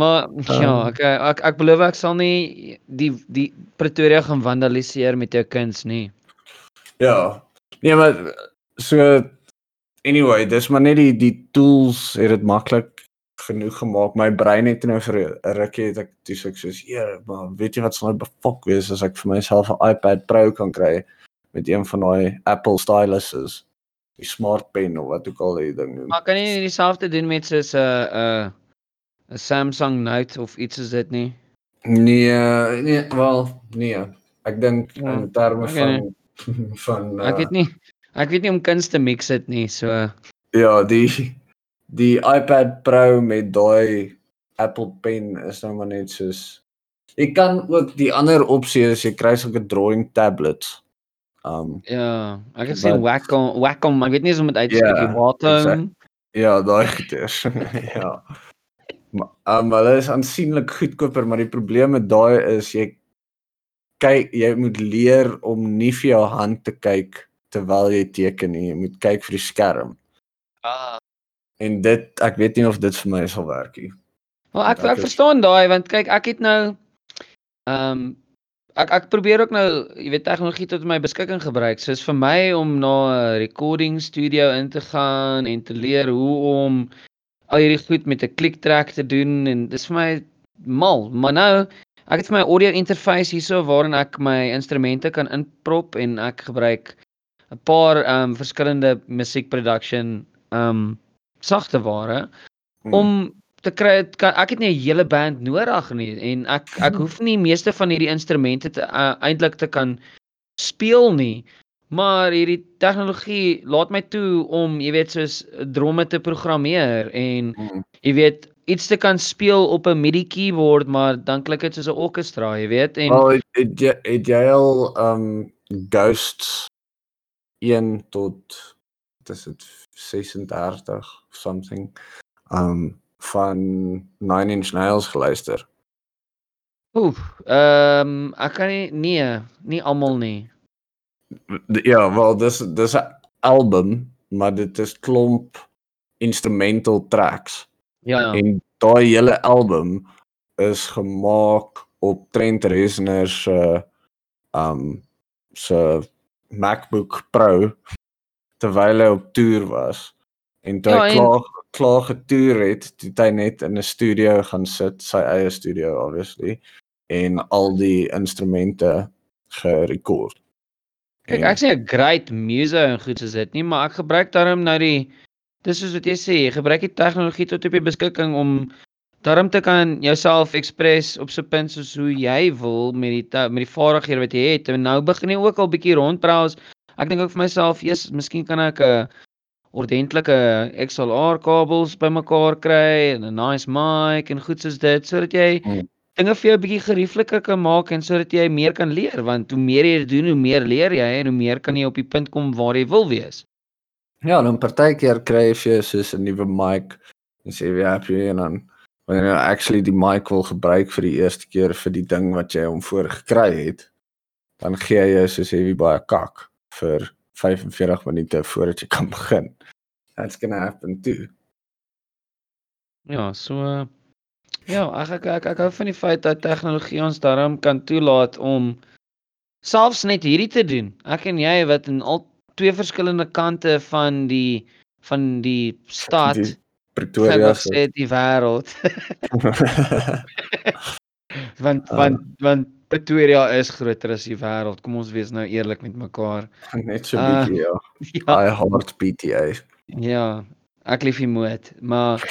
maar ja, ek ek ek belowe ek sal nie die die Pretoria gaan vandaliseer met jou kuns nie. Ja. Nee, maar so anyway, dis maar net die die tools het dit maklik genoeg gemaak. My brein het nou vir 'n rukkie het ek dis ek soos, "Ja, maar weet jy wat sal nou befok wees as ek vir myself 'n iPad Pro kan kry met een van daai Apple styluses?" die smart pen of wat ook al jy ding noem. Maar kan jy nie dieselfde doen met soos 'n uh, 'n uh, 'n Samsung Note of iets is dit nie? Nee, nee, wel, nee. Ek dink ja, in terme okay, van nee. van uh, Ek weet nie. Ek weet nie om kuns te mix dit nie, so Ja, die die iPad Pro met daai Apple Pen is nou maar net soos Jy kan ook die ander opsie is jy kry sulke drawing tablets. Um ja, ek het sien Wacom Wacom, ek weet nie hoe om dit uit te spreek nie. Wacom. Ja, daai goeders. ja. Maar um, hulle is aansienlik goedkoper, maar die probleem met daai is jy kyk jy moet leer om nie vir jou hand te kyk terwyl jy teken nie. Jy moet kyk vir die skerm. Ah. En dit ek weet nie of dit vir my sal werk nie. Wel ek ek, ek verstaan daai want kyk ek het nou ehm um, ek ek probeer ook nou, jy weet tegnologie tot my beskikking gebruik. So is vir my om na 'n recording studio in te gaan en te leer hoe om al hierdie goed met 'n klik trek te doen en dis vir my mal. Maar nou, ek het my audio interface hierso waarin ek my instrumente kan inprop en ek gebruik 'n paar um, verskillende musiek production um, sagteware hmm. om te kry kan ek het nie 'n hele band nodig nie en ek ek hoef nie meeste van hierdie instrumente te uh, eintlik te kan speel nie maar hierdie tegnologie laat my toe om jy weet soos dromme te programmeer en mm. jy weet iets te kan speel op 'n MIDI keyboard maar dan klink dit soos 'n orkestra jy weet en well, het, het, het, het jy al um ghosts 1 tot dis dit 36 something um van Nine Inch Nails geluister. Oef, ehm ek kan nie nee, nie almal nie. Ja, wel dis dis 'n album, maar dit is klomp instrumental tracks. Ja, ja. En daai hele album is gemaak op Trent Reznor se um se MacBook Pro terwyl hy op toer was. En toe Ja, hy en- klaar klaar getoer het, het hy net in 'n studio gaan sit, sy eie studio obviously, en al die instrumente gerekord. Kyk, En- ek's nie 'n great muser en goed soos dit nie, maar ek gebruik daarom nou die dis soos wat jy sê, jy gebruik die tegnologie tot op jou beskikking om daarom te kan jouself express op so 'n punt soos hoe jy wil met die met die vaardighede wat jy het. En nou begin jy ook al bietjie rondbrowse. Ek dink ook vir myself, "Jesus, miskien kan ek 'n ordentlike XLR kabels bymekaar kry en 'n nice mic en goed soos dit sodat jy Hmm. Dinge vir jou bietjie geriefliker kan maak en sodat jy meer kan leer want hoe meer jy doen, hoe meer leer jy en hoe meer kan jy op die punt kom waar jy wil wees. Ja, dan partykeer kry jy vir jou soos 'n nuwe mic en sê jy happy en dan wanneer jy actually die mic wil gebruik vir die eerste keer vir die ding wat jy hom voor gekry het, dan gee jou soos heavy baie kak vir 45 minute voordat jy kan begin. That's gonna happen too. Ja, so ja, ek ek ek, ek hou van die feit dat tegnologie ons daarom kan toelaat om selfs net hierdie te doen. Ek en jy wat in al twee verskillende kante van die van die stad Die Pretoria sê die wêreld want Ah. want want Pretoria is groter as die wêreld. Kom ons wees nou eerlik met mekaar. net so Ah. bietjie ja. Ja, I heart PTA. ja. Ek lief die moed, maar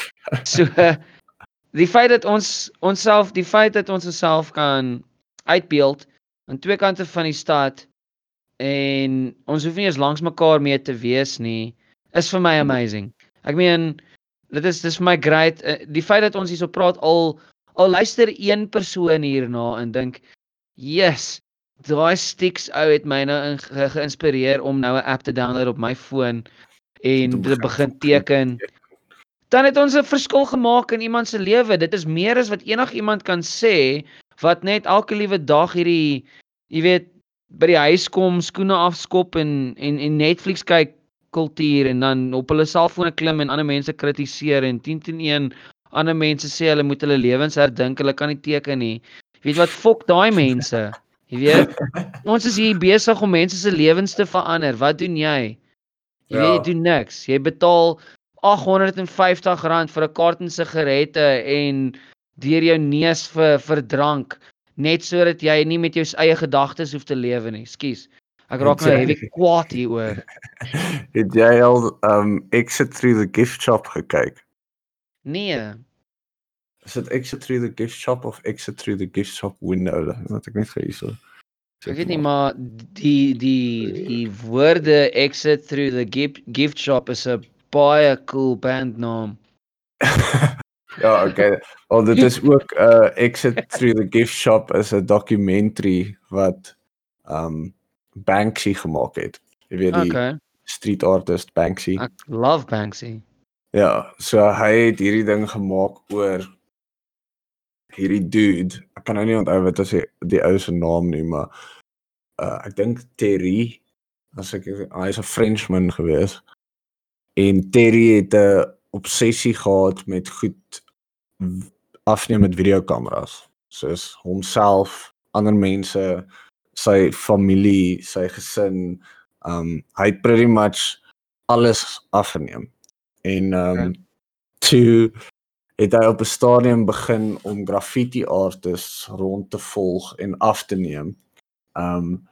so die feit dat ons onsself die feit dat ons onsself kan uitbeeld aan twee kante van die stad en ons hoef nie eens langs mekaar mee te wees nie, is vir my amazing. Ek meen dit is dis vir my great eh, die feit dat ons hierso praat al al luister een persoon hierna en dink yes daai sticks ou het my nou in, ge, geïnspireer om nou 'n app te download op my foon en Te begin begin teken. Dan het ons 'n verskil gemaak in iemand se lewe. Dit is meer as wat enigiemand kan sê wat net elke liewe dag hierdie jy weet by die huis kom, skoene afskop en en en Netflix kyk kultuur en dan op hulle selfone klim en ander mense kritiseer en 10 teen 1 ander mense sê hulle moet hulle lewens herdink, hulle kan nie teken nie. Weet wat fok daai mense. Jy weet, ons is hier besig om mense se lewens te verander. Wat doen jy? Jy weet jy Ja. doen niks. Jy betaal R850 vir 'n karton sigarette en deur jou neus vir vir drank net sodat jy nie met jou eie gedagtes hoef te lewe nie. Skus. Ek raak nou heavy kwaad hieroor. Het jy al um Exit Through the Gift Shop gekyk? Nee. Is dit Exit Through the Gift Shop of Exit Through the Gift Shop Window? Wat ek net gee hierso. Ek weet nie maar die die die woorde exit through the gift gift shop is 'n baie cool bandnaam. ja, okay. Wel dit is ook uh Exit Through the Gift Shop is 'n dokumentary wat um Banksy gemaak het. Jy weet die okay. Street artist Banksy. Ek love Banksy. Ja, so hy het hierdie ding gemaak oor hierdie dude. Ek kan nou nie onthou wat is die, die ou se naam nie, maar uh ek dink Terry as ek hy's 'n Frenchman gewees. En Terry het 'n obsessie gehad met goed afneem met videokameras. Soos homself, ander mense, sy familie, sy gesin. Um hy het pretty much alles afgeneem. En um Okay. toe het hy op 'n stadium begin om graffiti artists rond te volg en af te neem. Um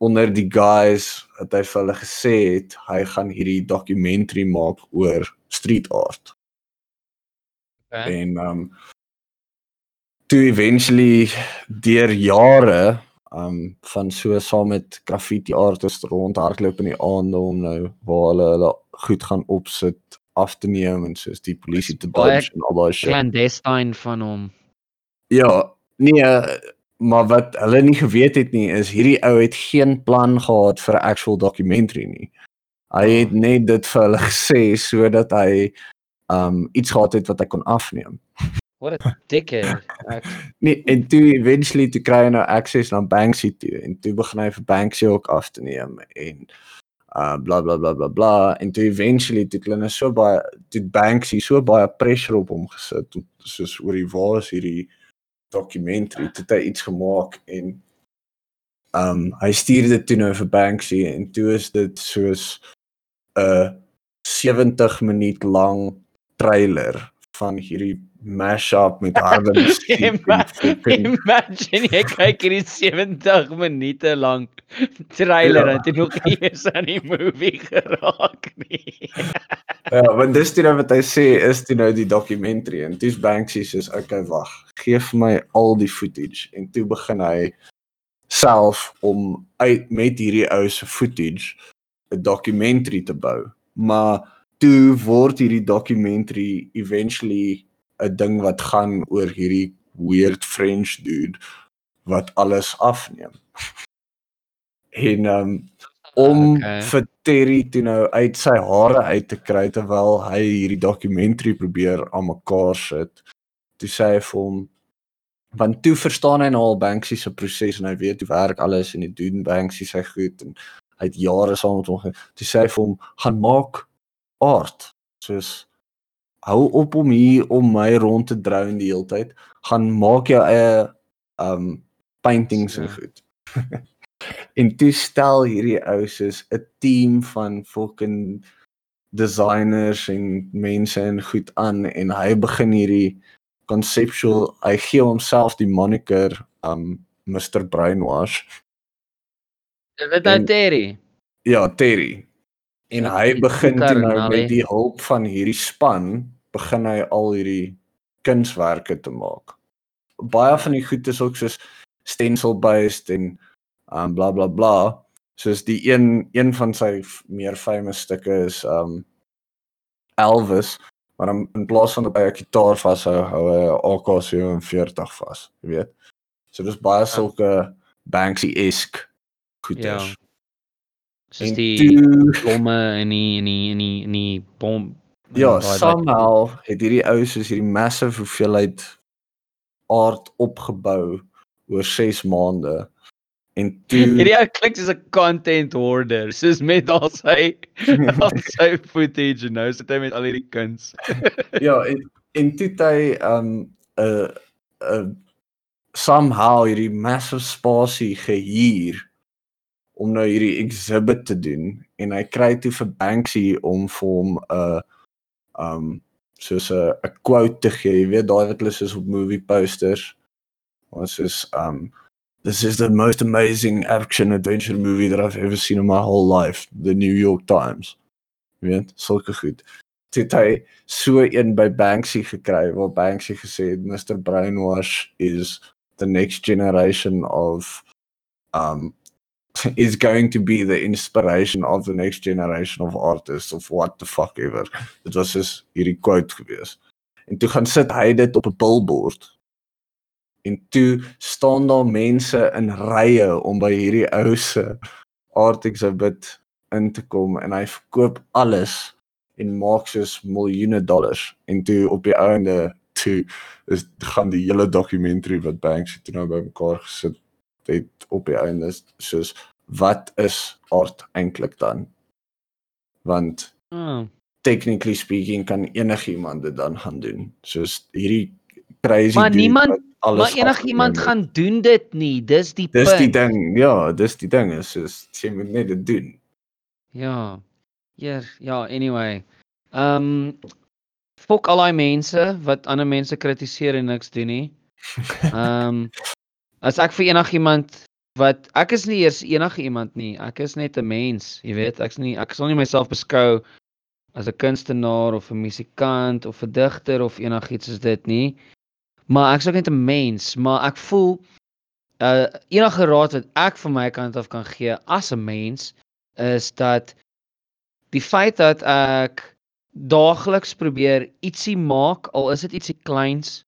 onder die guys wat hy vir hulle gesê het hy gaan hierdie dokumentary maak oor street art. Okay. En um toe eventually deur jare um van so saam met graffiti artists rondhardloop in die aande om nou waar hulle hulle goed gaan opsit af te neem en soos die polisie te dodge en al daai shit. Clandestine van hom. Ja, nee, maar wat hulle nie geweet het nie is hierdie ou het geen plan gehad vir 'n actual documentary nie. Hy Ah. het net dit vir hulle gesê sodat hy um iets gehad het wat hy kon afneem. What a dickhead. Ek Nee, en toe eventually toe kry hy nou access na Banksy toe en toe begin hy vir Banksy ook af te neem en uh bla bla bla bla bla en toe eventually toe hulle nou so baie toe Banksy so baie pressure op hom gesit soos oor die waar is hierdie documentary toe het hy iets gemaak en um hy stuur dit toe nou vir Banksy en toe is dit soos 'n 70 minuut lang trailer van hierdie mashup met harde musiek. Imagine jy kyk hierdie 70 minute lank trailer Ja. en jy nog nie eens aan die movie geraak nie. Ja, want dis toe nou wat hy sê is toe nou die documentary en toe's Banksy soos okay wag, gee vir my al die footage en toe begin hy self om uit met hierdie ou se footage 'n documentary te bou. Maar toe word hierdie documentary eventually 'n ding wat gaan oor hierdie weird French dude wat alles afneem. En um, om Okay. vir Terry toe nou uit sy hare uit te kry terwyl hy hierdie dokumentary probeer aan mekaar sit. Toe sê hy vir hom want toe verstaan hy nou al Banksy se proses en hy weet hoe werk alles en hy doen Banksy sy goed en hy het jare saam met hom ge- toe sê hy vir hom gaan maak art soos hou op om hier om my rond te drone die hele tyd gaan maak jou eie um paintings en Ja. goed en toe stel hierdie ou soos 'n team van fucking designers en mense en goed aan en hy begin hierdie conceptual hy gee homself die moniker um Mr Brainwash Is dit nou En- Terry? ja Terry en Ja, hy begin toe nou met die hulp van hierdie span begin hy al hierdie kunswerke te maak. Baie van die goed is ook soos stencil based en um bla bla bla. Soos die een een van sy meer famous stukke is um Elvis maar in, in plaas van dat hy 'n gitaar vashou hou hy 'n AK47 vas jy weet. So dis baie sulke Banksy-esque goeders. Ja. Soos die toe blomme en die en die en die en die bom Ja, somehow het hierdie ou soos hierdie massive hoeveelheid aard opgebou oor 6 maande. En toe Hierdie ou klink soos 'n content hoarder, soos met al sy al sy footage en nou sit hy met al hierdie kuns. ja, en en toe hy um 'n 'n somehow hierdie massive spasie gehuur om nou hierdie exhibit te doen en hy kry toe vir Banksy om vir hom 'n um soos 'n 'n quote te gee, jy weet daai wat hulle soos op movie posters. Ons is um this is the most amazing action adventure movie that I've ever seen in my whole life, the New York Times. Jy weet, sulke goed. Het hy so een by Banksy gekry waar Banksy gesê het Mr Brainwash is the next generation of um is going to be the inspiration of the next generation of artists of what the fuck ever. Dit was dus hierdie quote gewees. En toe gaan sit hy dit op 'n billboard. En toe staan daar mense in rye om by hierdie ou se art exhibit in te kom en hy verkoop alles en maak soos miljoene dollars en toe op die einde toe is gaan die hele dokumentary wat Banksy toe nou bymekaar gesit het op die einde is soos wat is art eintlik dan? Want Oh. technically speaking kan enigiemand dit dan gaan doen. Soos hierdie crazy Maar niemand- Maar enigiemand gaan doen dit nie. Dis die Dis punt. die ding. Ja, dis die ding is soos jy moet net dit doen. Ja. Ja, ja, anyway. Ehm um, fok al daai mense wat ander mense kritiseer en niks doen nie. Ehm um, as ek vir enigiemand wat ek is nie eers enige iemand nie. Ek is net 'n mens, jy weet. Ek's nie ek sal nie myself beskou as 'n kunstenaar of 'n musikant of 'n digter of enigiets soos dit nie. Maar ek's ook net 'n mens, maar ek voel uh enige raad wat ek van my kant af kan gee as 'n mens is dat die feit dat ek daagliks probeer ietsie maak, al is dit ietsie kleins,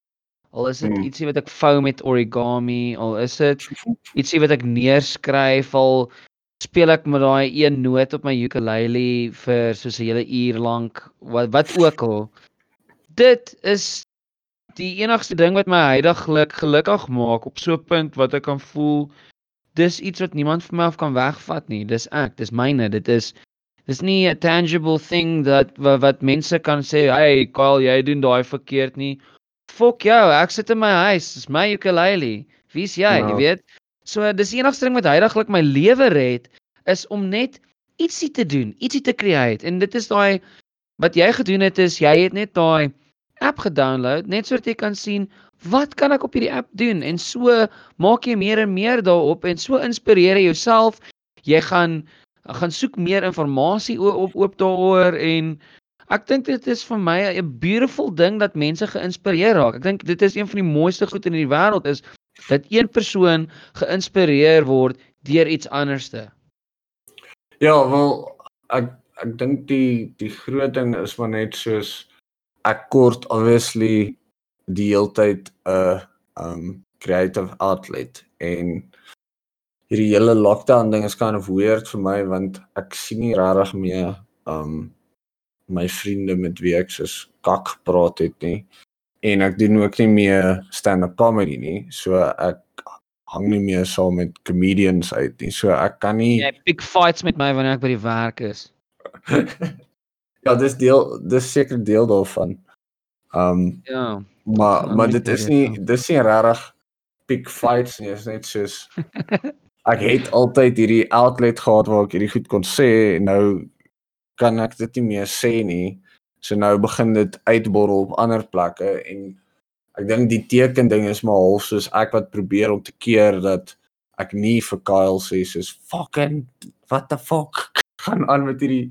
al is dit Mm. ietsie wat ek vou met origami, al is dit ietsie wat ek neerskryf, al speel ek met daai een noot op my ukulele vir soos 'n hele uur lank, wat wat ook al. Dit is die enigste ding wat my heidaglik gelukkig maak op so 'n punt wat ek kan voel dis iets wat niemand vir my af kan wegvat nie. Dis ek, dis myne. Dit is dis nie 'n tangible thing dat wat, wat mense kan sê, "Hey, Kyle, jy doen daai verkeerd nie." Fok jou, ek sit in my huis, dis my ukulele. Wie's jy, Ja. jy weet? So dis die enigste ding wat heidaglik my lewe red is om net ietsie te doen, ietsie te create. En dit is daai wat jy gedoen het is jy het net daai app gedownload net sodat jy kan sien wat kan ek op hierdie app doen en so maak jy meer en meer daarop en so inspireer jy jouself. Jy gaan gaan soek meer inligting op op daaroor en ek dink dit is vir my 'n beautiful ding dat mense geïnspireer raak. Ek dink dit is een van die mooiste goed in die wêreld is dat een persoon geïnspireer word deur iets anderste. Ja, wel ek ek dink die die groot ding is maar net soos ek kort obviously die heeltyd 'n um creative outlet en hierdie hele lockdown ding is kind of weird vir my want ek sien nie regtig meer um my vriende met wie ek soos kak praat het nie en ek doen ook nie meer stand-up comedy nie so ek hang nie meer saam met comedians uit nie so ek kan nie Jy pick fights met my wanneer ek by die werk is. ja, dis deel dis seker deel daarvan. Um Ja. maar Nou maar dit is nie ja. dis nie regtig pick fights nie, is net soos ek het altyd hierdie outlet gehad waar ek hierdie goed kon sê en nou kan ek dit nie meer sê nie. So nou begin dit uitborrel op ander plekke en ek dink die teken ding is maar half soos ek wat probeer om te keer dat ek nie vir Kyle sê soos fucking what the fuck gaan aan met hierdie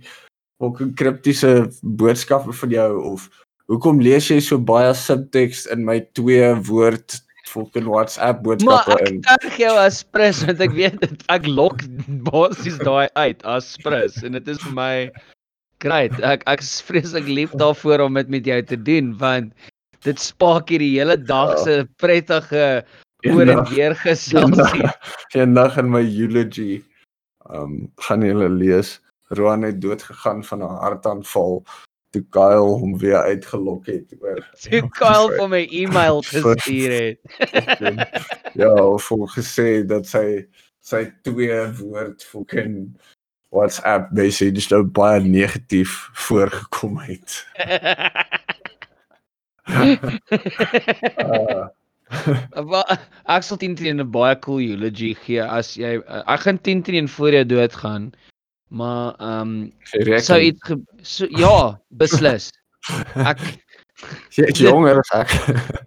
fucking kriptiese boodskappe van jou of hoekom lees jy so baie subtext in my twee woord fucking WhatsApp Maar boodskappe ek in? kan jou as prins want ek weet dit ek lok basies daai uit as prins en dit is vir my great. Ek ek is vreeslik lief daarvoor om dit met jou te doen want dit spaak hierdie hele dag Ja. se prettige oor en weer geselsie. Eendag in my eulogy um gaan julle lees Roan het dood gegaan van 'n hartaanval toe Kyle hom weer uitgelok het oor Toe Kyle vir my e-mail gestuur het. ja, of hom gesê dat sy sy twee woord fucking WhatsApp message nou baie negatief voorgekom het. Uh, ek sal 10 teen 'n baie cool eulogy gee as jy uh, ek gaan 10 teen voor jy doodgaan. Maar ehm um, sou iets so ja, beslis. Ek jy is jonger as ek.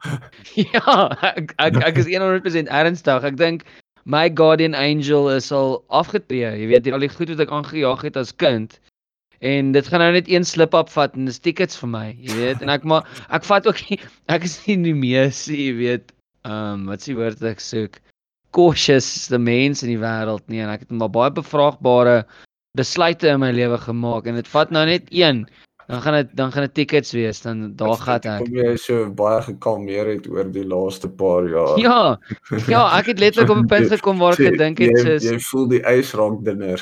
ja, ek ek, ek is 100% ernstig. Ek dink my guardian angel is al afgetree. Jy weet, al die goed wat ek aangejaag het as kind. En dit gaan nou net een slip up vat en dis tickets vir my, jy weet. En ek maar ek vat ook nie ek is nie die mees, jy weet, ehm um, wat is die woord wat ek soek? Cautious the mens in die wêreld nie en ek het maar baie bevraagbare besluite in my lewe gemaak en dit vat nou net een. Dan gaan dit dan gaan dit tickets wees, dan daar gaan ek. Kom jy so baie gekalmeer het oor die laaste paar jaar. Ja. Ja, ek het letterlik op 'n punt gekom waar ek Jy- gedink het jy, soos jy voel die ys raak dunner.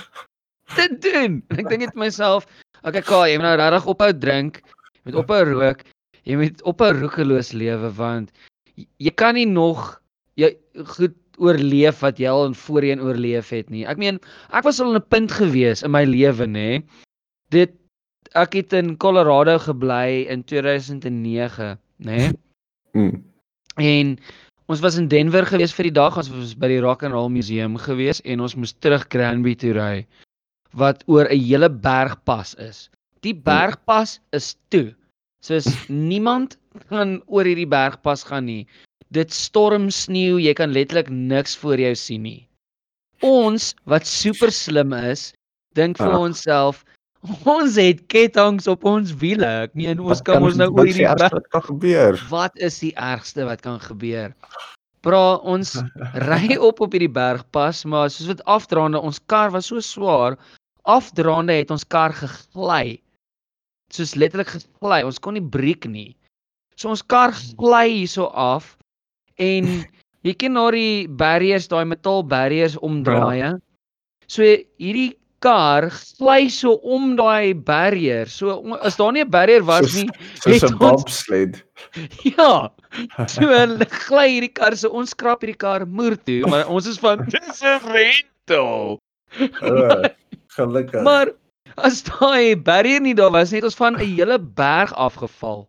te doen. En ek dink vir myself, okay, Kaal, jy moet nou regtig ophou drink, jy moet ophou rook, jy moet ophou roekeloos lewe want jy, jy kan nie nog jy goed oorleef wat jy al voorheen oorleef het nie. Ek meen, ek was al in 'n punt gewees in my lewe, nê. Dit ek het in Colorado gebly in 2009, nê. Mm. En ons was in Denver gewees vir die dag, ons was by die Rock and Roll Museum gewees en ons moes terug Granby toe ry wat oor 'n hele bergpas is. Die bergpas is toe. Soos niemand kan oor hierdie bergpas gaan nie. Dit storm sneeu, jy kan letterlik niks voor jou sien nie. Ons wat super slim is, dink vir Ja. onsself, ons het ketTINGS op ons wiele. Ek meen ons Wat kan ons nou oor hierdie wat kan gebeur. Wat is die ergste wat kan gebeur? Bra, ons ry op op hierdie bergpas, maar soos wat afdraande, ons kar was so swaar, afdraande het ons kar gegly. Soos letterlik gegly. Ons kon nie breek nie. So ons kar gly hierso af en jy ken na die barriers, daai metal barriers omdraai. Ja. So hierdie kar gly so om daai barrier. So as daar nie 'n barrier was Soos- nie, Soos 'n bobsled. ja. So gly hierdie kar so ons skraap hierdie kar moer toe, maar ons is van dis 'n rental. Uh, gelukkig. Maar as daai barrier nie daar was nie, het ons van 'n hele berg afgeval.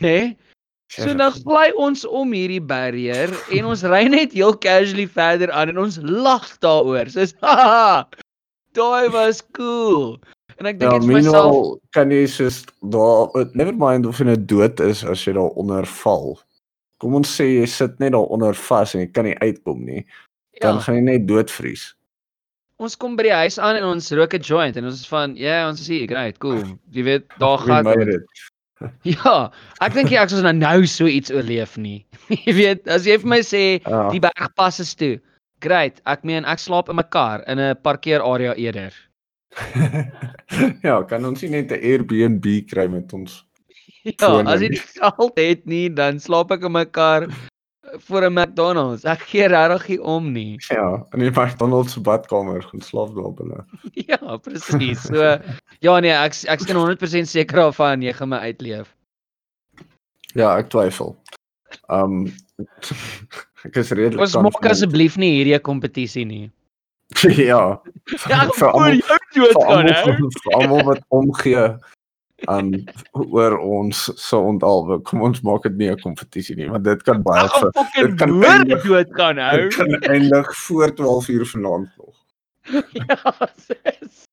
Né? Nee? So dan gly ons om hierdie barrier en ons ry net heel casually verder aan en ons lag daaroor. Soos haha. Daai was cool. En ek dink Ja, dit vir myself, kan jy soos daar never mind of jy nou dood is as jy daar onder val. Kom ons sê jy sit net daar onder vas en jy kan nie uitkom nie, dan ja, gaan jy net doodvries. ons kom by die huis aan en ons rook 'n joint en ons is van, ja, yeah, ons is hier, great, cool. Jy weet, daar gaan made it. Ja, ek dink ek sou nou nou so iets oorleef nie. Jy weet, as jy vir my sê Ja. die berg pas is toe. Great, ek meen ek slaap in my kar in 'n parkeerarea eerder. ja, kan ons nie net 'n Airbnb kry met ons? Ja, as jy die geld het nie, dan slaap ek in my kar voor 'n McDonald's. Ek gee regtig nie om nie. Ja, in die McDonald's se badkamer gaan slaap daar binne. Ja, presies. So ja nee, ek ek is 100% seker daarvan jy gaan my uitleef. Ja, ek twyfel. Um ek is redelik Ons maak confident. asseblief nie hierdie kompetisie nie. ja. Ja, Vir almal- dood gaan vir almal wat omgee um oor ons so ontalwe. Kom ons maak dit nie 'n kompetisie nie, want dit kan baie ver- dit kan hoor eindig- dood gaan nou. dit kan eindig voor 12 uur vanaand nog. Ja, sis.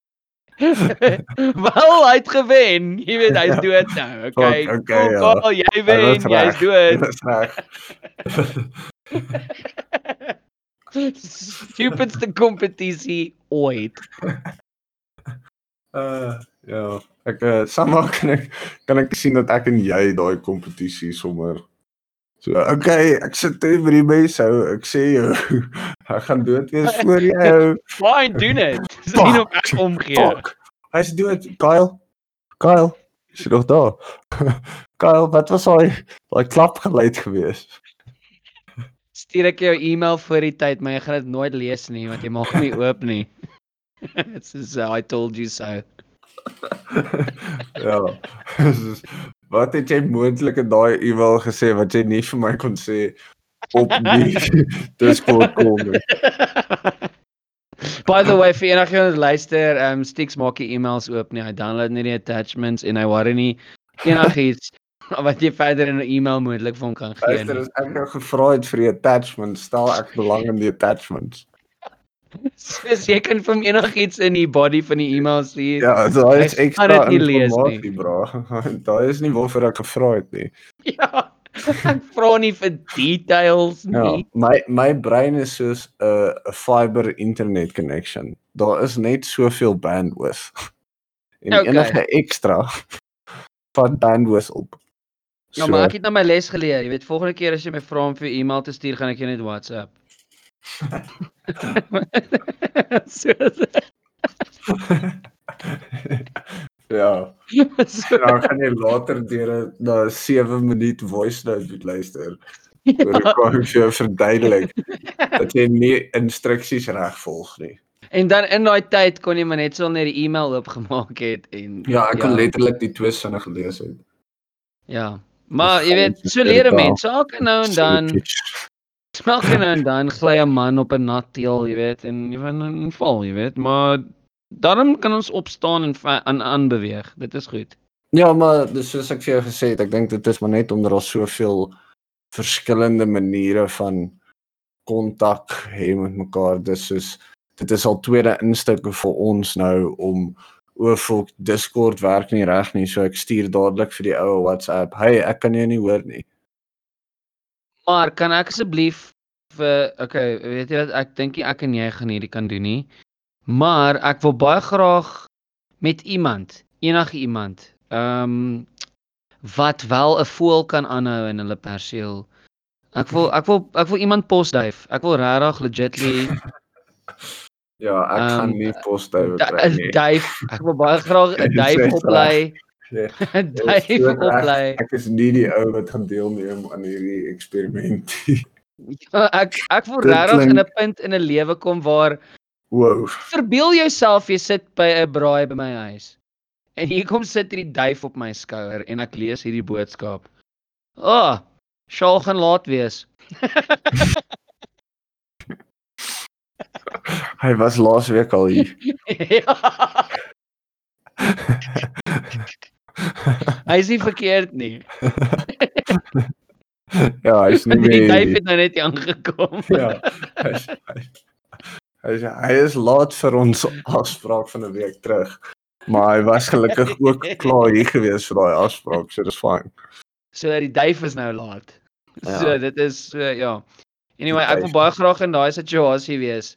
Wel, hy het gewen. Jy weet hy's Ja. dood nou. Okay. Okay, ja. Jy wen, jy's dood. Dis reg. Stupidste kompetisie ooit. Uh ja, ek uh, somehow kan ek kan ek sien dat ek en jy daai kompetisie sommer so okay, ek sit hier by die mes hou. Ek sê jou, ek gaan dood wees voor jou. Fine, doen dit. Sien of ek omgee. Fuck. Hy's dood. Kyle. Kyle. Is jy nog daar? Kyle, wat was daai daai klapgeluid gewees? Stuur ek jou e-mail voor die tyd, maar jy gaan dit nooit lees nie want jy maak hom nie oop nie. Dit is uh, I told you so. ja. Wat het jy moontlik in daai e-mail gesê wat jy nie vir my kon sê op die Discord kom nie? By the way, vir enigiemand wat luister, ehm um, Stix maak nie e-mails oop nie. Hy download nie die attachments en hy worry nie enigiets wat jy verder in 'n e-mail moontlik vir hom kan gee Luister, nie. as ek nou gevra het vir die attachments, stel ek belang in die attachments. Soos jy kan vir hom enigiets in die body van die e-mail stuur. Ja, daai is ekstra gaan dit nie lees informasie, bro. daai is nie waarvoor ek gevra het nie. Ja. Ek vra nie vir details Ja, nie. my my brein is soos 'n uh, 'n fiber internet connection. Daar is net soveel bandwidth. En Okay. okay. enige ekstra van bandwidth op. Ja, maar ek het nou my les geleer. Jy weet, volgende keer as jy my vra om vir e-mail te stuur, gaan ek jou net WhatsApp. so, ja, so, dan gaan jy later deur 'n na 7 minuut voice note moet luister. Oor ja. ek kan vir jou verduidelik dat jy nie instruksies reg volg nie. En dan in daai tyd kon jy maar net so net die e-mail oopgemaak het en Ja, ek kon letterlik die twee sinne gelees het. Ja. Maar jy weet, so leer 'n mens. Elke nou en dan, elke nou en dan gly 'n man op 'n nat teel, jy weet, en jy van val, jy weet, maar daarom kan ons opstaan en aan aanbeweeg. Dit is goed. Ja, maar dis soos ek vir jou gesê het, ek dink dit is maar net omdat daar soveel verskillende maniere van kontak hê met mekaar. Dis soos dit is al tweede instukke vir ons nou om o, volk Discord werk nie reg nie, so ek stuur dadelik vir die ou WhatsApp. Hey, ek kan jou nie hoor nie. Maar kan ek asseblief vir okay, weet jy wat ek dink ek en jy gaan hierdie kan doen nie. Maar ek wil baie graag met iemand, enige iemand, ehm um, wat wel 'n voël kan aanhou in hulle perseel. Ek wil ek wil ek wil iemand posduif. Ek wil regtig legitly Ja, ek um, gaan Ehm, nie da- kry nie. duif. Ek wil baie graag 'n duif sê oplei. Ja. is Duif reg. oplei. Ek is nie die ou wat gaan deelneem aan hierdie eksperiment nie. Ja, ek ek wil regtig in 'n punt in 'n lewe kom waar Wow. Verbeel jouself jy sit by 'n braai by my huis. En hier kom sit hierdie duif op my skouer en ek lees hierdie boodskap. Ah, oh, Shaal gaan laat wees. Hy was laas week al hier. ja. Hy is nie verkeerd nie. ja, hy's nie Die meer hier. het nou net aangekom. Ja. Hy's hy, hy, is- hy is laat vir ons afspraak van 'n week terug. Maar hy was gelukkig ook klaar hier gewees vir daai afspraak, so dis fyn. So die duif is nou laat. Ja. So dit is so ja. Anyway, ek wil baie graag in daai situasie wees.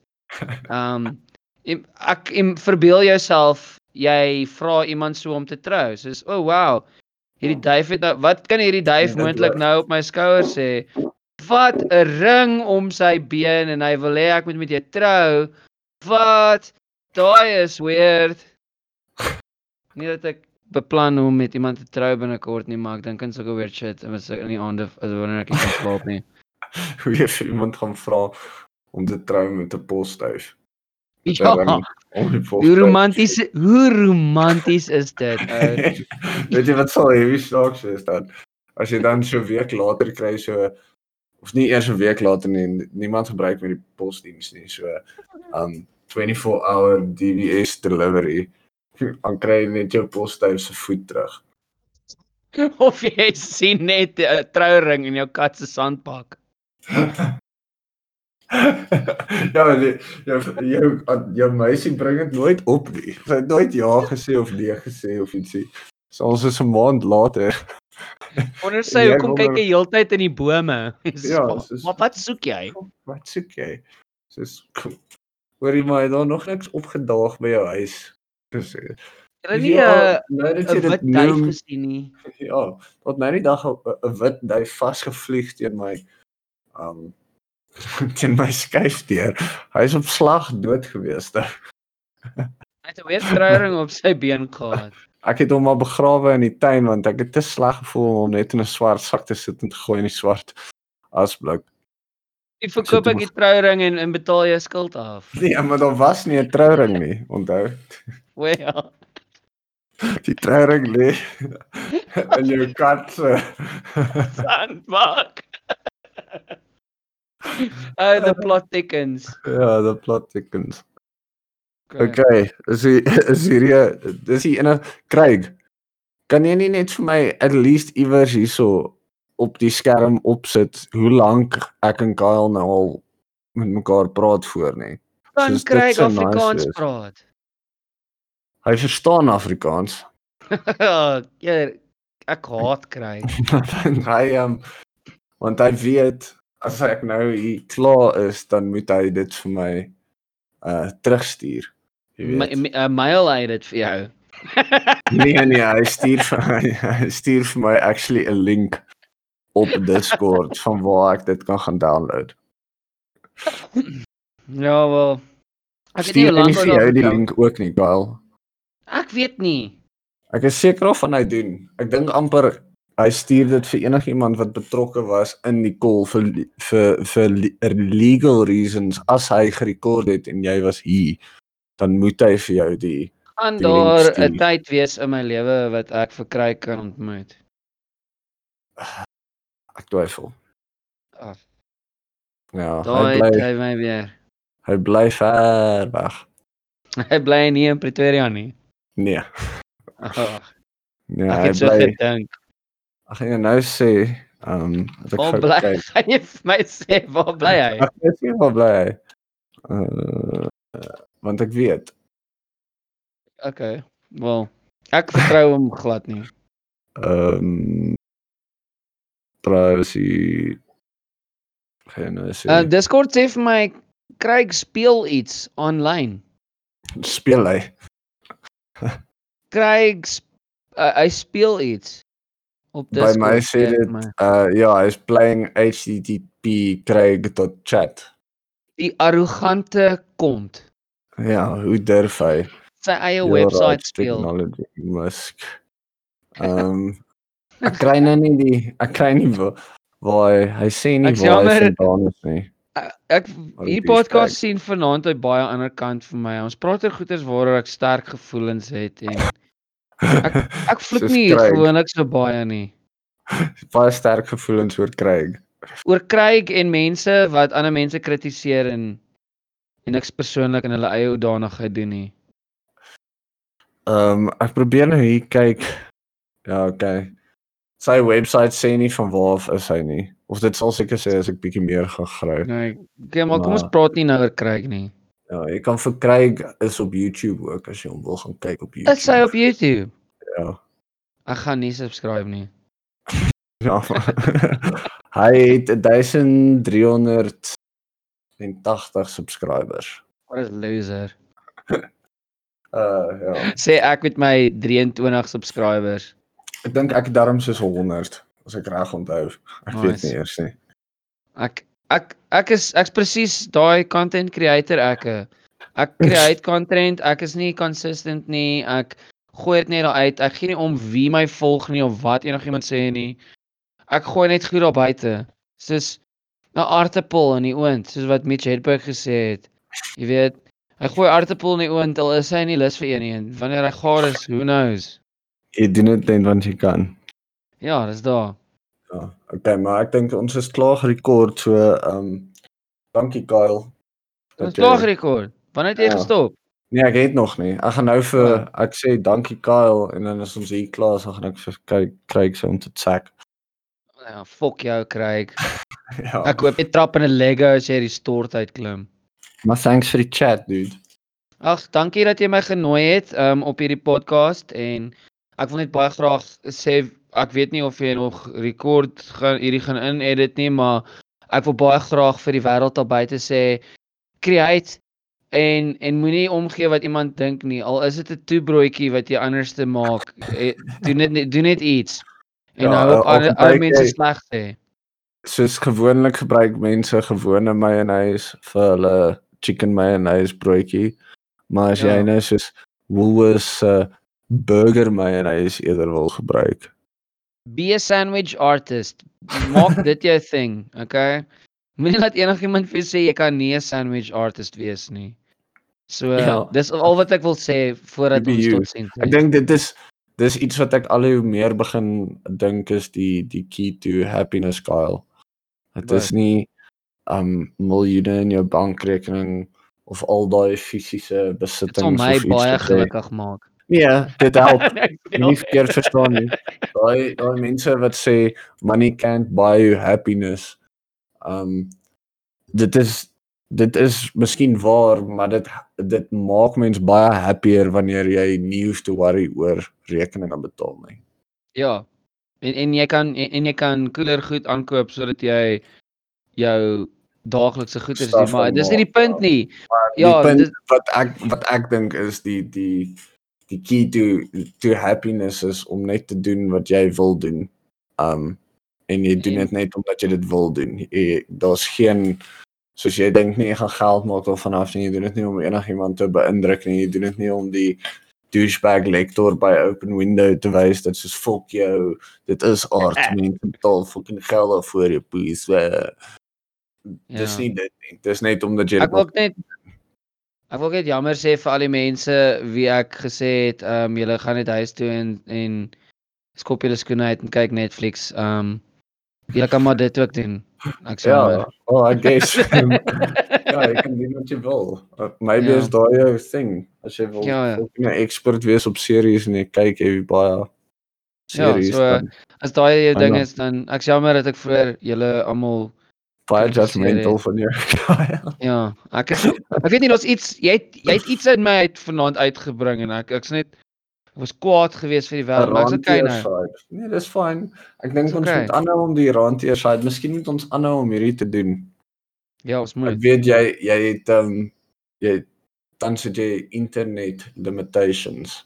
Um em- ek em, verbeel jouself jy vra iemand so om te trou. Soos o oh, wow. Hierdie duif het nou wat kan hierdie duif Ja, dit moontlik nou op my skouer sê? Wat 'n ring om sy been en hy wil hê ek moet met jou trou. Wat? Daai is weird. Nie dat ek beplan om met iemand te trou binnekort nie, maar ek dink aan sulke weird shit en ek in die aande as wanneer ek nie kan slaap nie. Hoe jy iemand gaan vra om te trou met 'n posduif. Ja, hoe romanties hoe romanties is dit? ou? Weet jy wat sal heavy snaaks wees dan? As jy dan so 'n week later kry so of nie eers 'n week later nie, niemand gebruik meer die posdiens nie. So um 24 hour DVS delivery. Dan kry jy net jou posduif se voet terug. of jy sien net 'n trouring in jou kat se sandbak. ja, die, jou jou jou meisie bring dit nooit op nie. Sy het nooit ja gesê of nee gesê of ietsie. So ons is 'n maand later. Onder sy Jy hoekom kyk wonder- hy heeltyd in die bome? Ja, maar, soos- maar wat soek jy? Wat soek jy? Soos hoorie maar jy daar nog niks opgedaag by jou huis. Dis Hulle nie 'n nou dat jy 'n dit wit duif gesien nie. ja, tot nou die dag 'n wit duif vasgevlieg teen my um teen my skuifdeur. Hy is op slag dood gewees. daar. Hy het 'n weer trouring op sy been gehad. Ek het hom maar begrawe in die tuin want ek het te sleg gevoel om hom net in 'n swart sak te sit en te gooi in die swart asblik. Jy verkoop ek die trouring en en betaal jou skuld af. Nee, maar daar was nie 'n trouring nie, onthou. O ja. Die trouring lê in jou kat se Sandbak. Oh, the plot thickens. Ja, the plot thickens. Okay. Okay, is die is hierdie dis die ene Craig. Kan jy nie net vir my at least iewers hierso op die skerm opsit hoe lank ek en Kyle nou al met mekaar praat voor nie. Dit kry nice Afrikaans is. praat. Hy verstaan Afrikaans. Ja, ek haat kry. want hy um want hy weet as ek nou hier klaar is, dan moet hy dit vir my uh terugstuur. Jy weet. my, uh, mail hy dit vir jou. Nee nee, hy stuur vir my hy stuur vir my actually 'n link op Discord van waar ek dit kan gaan download. Ja, wel. Ek weet nie hoe hy lank jou die link ook nie, Kyle. Ek weet nie. Ek is seker of van hy doen. Ek dink amper hy stuur dit vir enigiemand wat betrokke was in die call vir vir vir le- legal reasons as hy gerekord het en jy was hier, dan moet hy vir jou die link daar 'n tyd wees in my lewe wat ek vir kry kan ontmoet. ek twyfel. Ah, Ja, hy Daai bly hy my weer. hy bly ver weg. Hy bly nie in Pretoria nie. Nee. Ag, Nee, ek hy het so bly gedink. Ag jy nou sê, ehm um, ek Waar bly kyk. gaan jy vir my sê waar bly hy? Ek sien waar bly hy. Uh, want ek weet. Okay. Wel, ek vertrou hom glad nie. Ehm um, privacy geen sê. Uh Discord sê vir my Craig speel iets online. speel hy. Craig sp uh, hy speel iets op By Discord. my sê vir dit my. uh ja, hy's playing http craig.chat. die arrogante kont. Ja, hoe durf hy? Sy eie Your website rights speel. Technology Musk. Ehm um, ek kry nou nie die ek kry nie wa- waar hy, hy sê nie waar hy vandaan is nie. ek hierdie die bees podcast sien vanaand uit baie ander kant vir my. Ons praat oor goeters waaroor ek sterk gevoelens het en ek ek vloek nie gewoonlik so baie nie. baie sterk gevoelens oor Craig. Oor Craig en mense wat ander mense kritiseer en en niks persoonlik in hulle eie hoedanigheid doen nie. Ehm um, ek probeer nou hier kyk. Ja, okay. Sy webwerf sê nie van waar af is hy nie. Of dit sal seker sê as ek bietjie meer gaan gryp. Nee, okay, maar kom ons praat nie nou oor Craig nie. Ja, jy kan vir Craig is op YouTube ook as jy hom wil gaan kyk op YouTube. Is hy op YouTube? Ja. Ek gaan nie subscribe nie. Ja. hy het 1380 subscribers. Wat 'n loser. Uh ja. Sê ek met my 23 subscribers. Ek dink ek darm soos 100 as ek reg onthou. Ek nice. weet nie eers nie. Ek ek ek is ek's presies daai content creator ekke. Ek create content, ek is nie consistent nie. Ek gooi dit net daar uit. Ek gee nie om wie my volg nie of wat enigiemand sê nie. Ek gooi net goed daar buite. Soos 'n aartappel in die oond, soos wat Mitch Hedberg gesê het. Jy weet, hy gooi aartappel in die oond, al is hy nie lus vir een nie. en Wanneer hy gaar is, who knows. Jy doen dit net want jy kan. Ja, dis daar. Ja. Okay, maar ek dink ons is klaar gerekord so ehm um, dankie Kyle. Ons jy- klaar gerekord. Wanneer het jy Ja. gestop? Nee, ek het nog nie. Ek gaan nou vir Ja. ek sê dankie Kyle en dan as ons hier klaar is, dan gaan ek vir kyk kry ek so om te check. Ja, fok jou Craig. Ja. Ek hoop jy trap in 'n Lego as jy die stort uitklim. Maar thanks vir die chat, dude. Ag, dankie dat jy my genooi het um op hierdie podcast en ek wil net baie graag sê ek weet nie of jy nog rekord gaan hierdie gaan inedit nie, maar ek wil baie graag vir die wêreld daar buite sê create en en moenie omgee wat iemand dink nie. Al is dit 'n toebroodjie wat jy anders te maak, eh, doen dit doen net iets. En Ja, nou op ander mense sleg sê. Soos gewoonlik gebruik mense gewone mayonnaise vir hulle chicken mayonnaise broodjie. Maar as Ja. jy nou soos Woolworths se burger mayonnaise eerder wil gebruik. Be a sandwich artist. Maak dit jou thing, okay? Moenie laat enigiemand vir sê jy kan nie 'n sandwich artist wees nie. So Ja. ja. dis al wat ek wil sê voordat ons tot sien. Ek dink dit is dis iets wat ek al hoe meer begin dink is die die key to happiness Kyle. Dit is nie um miljoene in jou bankrekening of al daai fisiese dit besittings sal my of iets baie wat jy- gelukkig maak. Nee, dit help. Nie verkeerd verstaan nie. Daai daai mense wat sê money can't buy you happiness. Um dit is dit is miskien waar, maar dit dit maak mens baie happier wanneer jy nie hoef te worry oor rekeninge betaal nie. Ja. En en jy kan en, en jy kan koeler goed aankoop sodat jy jou daaglikse goederes doen, maar dis nie die punt nie. Ja, Ja, die punt dit, wat ek wat ek dink is die die die key to to happiness is om net te doen wat jy wil doen. Um en jy doen En- dit net omdat jy dit wil doen. Daar's geen soos jy dink nie jy gaan geld maak daarvan af nie. Jy doen dit nie om enigiemand te beïndruk nie. Jy doen dit nie om die douchebag lector by open window te wys dat soos fuck jou dit is art mense betaal fucking geld daarvoor jy please. Uh, dis Ja. nie dit nie. Dis net omdat jy Ek wil net Ek wil net jammer sê vir al die mense wie ek gesê het, ehm um, julle gaan net huis toe en en skop julle skoene uit en kyk Netflix. Ehm um, julle kan maar dit ook doen. Ek sê Ja, jammer. oh, I guess. ja, jy kan doen wat jy wil. Uh, maybe Ja. is daai jou thing. As jy wil Ja, ja. 'n expert wees op series en jy kyk jy baie Ja, series so, dan As daai jou ding is dan ek's jammer dat ek vir julle almal baie judgmental van jou. Ja. ek is ek weet nie daar's iets jy het jy het iets in my uit vanaand uitgebring en ek ek's net ek was kwaad geweest vir die wêreld, maar ek's okay nou. Side. Nee, dis fyn. Ek dink ons okay. moet aanhou om die randteer side. Miskien moet ons aanhou om hierdie te doen. Ja, ons Ek moet. weet jy jy het um jy dan sit jy internet limitations.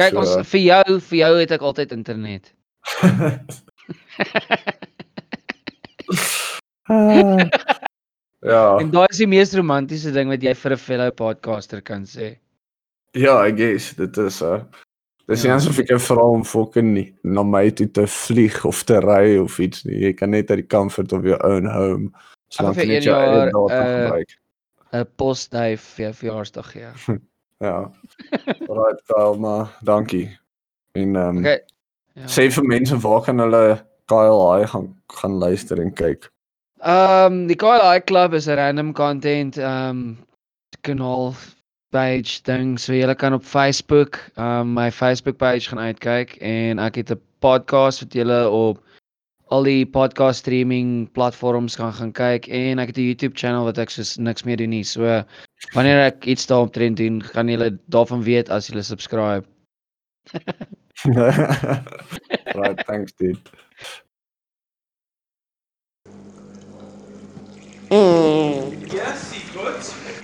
Kyk so- ons vir jou vir jou het ek altyd internet. Ah. ja. En daai is die mees romantiese ding wat jy vir 'n fellow podcaster kan sê. Ja, I guess dit is uh Dis Ja. nie asof ek vrou om fucking nie na my toe te vlieg of te ry of iets nie. Jy kan net uit die comfort of your own home Solank jy net jou eie data uh, gebruik. 'n postduif vir jou verjaarsdag gee. Ja. Alright, Kyle, maar dankie. En ehm um, Okay. Ja. sê vir mense waar kan hulle Kyle Haai gaan gaan luister en kyk. Ehm um, die KLI Club is 'n random content ehm um, kanaal page ding. So jy kan op Facebook, ehm um, my Facebook page gaan uitkyk en ek het 'n podcast wat jy op al die podcast streaming platforms kan gaan kyk en ek het 'n YouTube channel wat ek soos niks meer doen nie. So wanneer ek iets daaromtrent doen, gaan julle daarvan weet as julle subscribe. right, thanks dude. Mm. Yes, he could.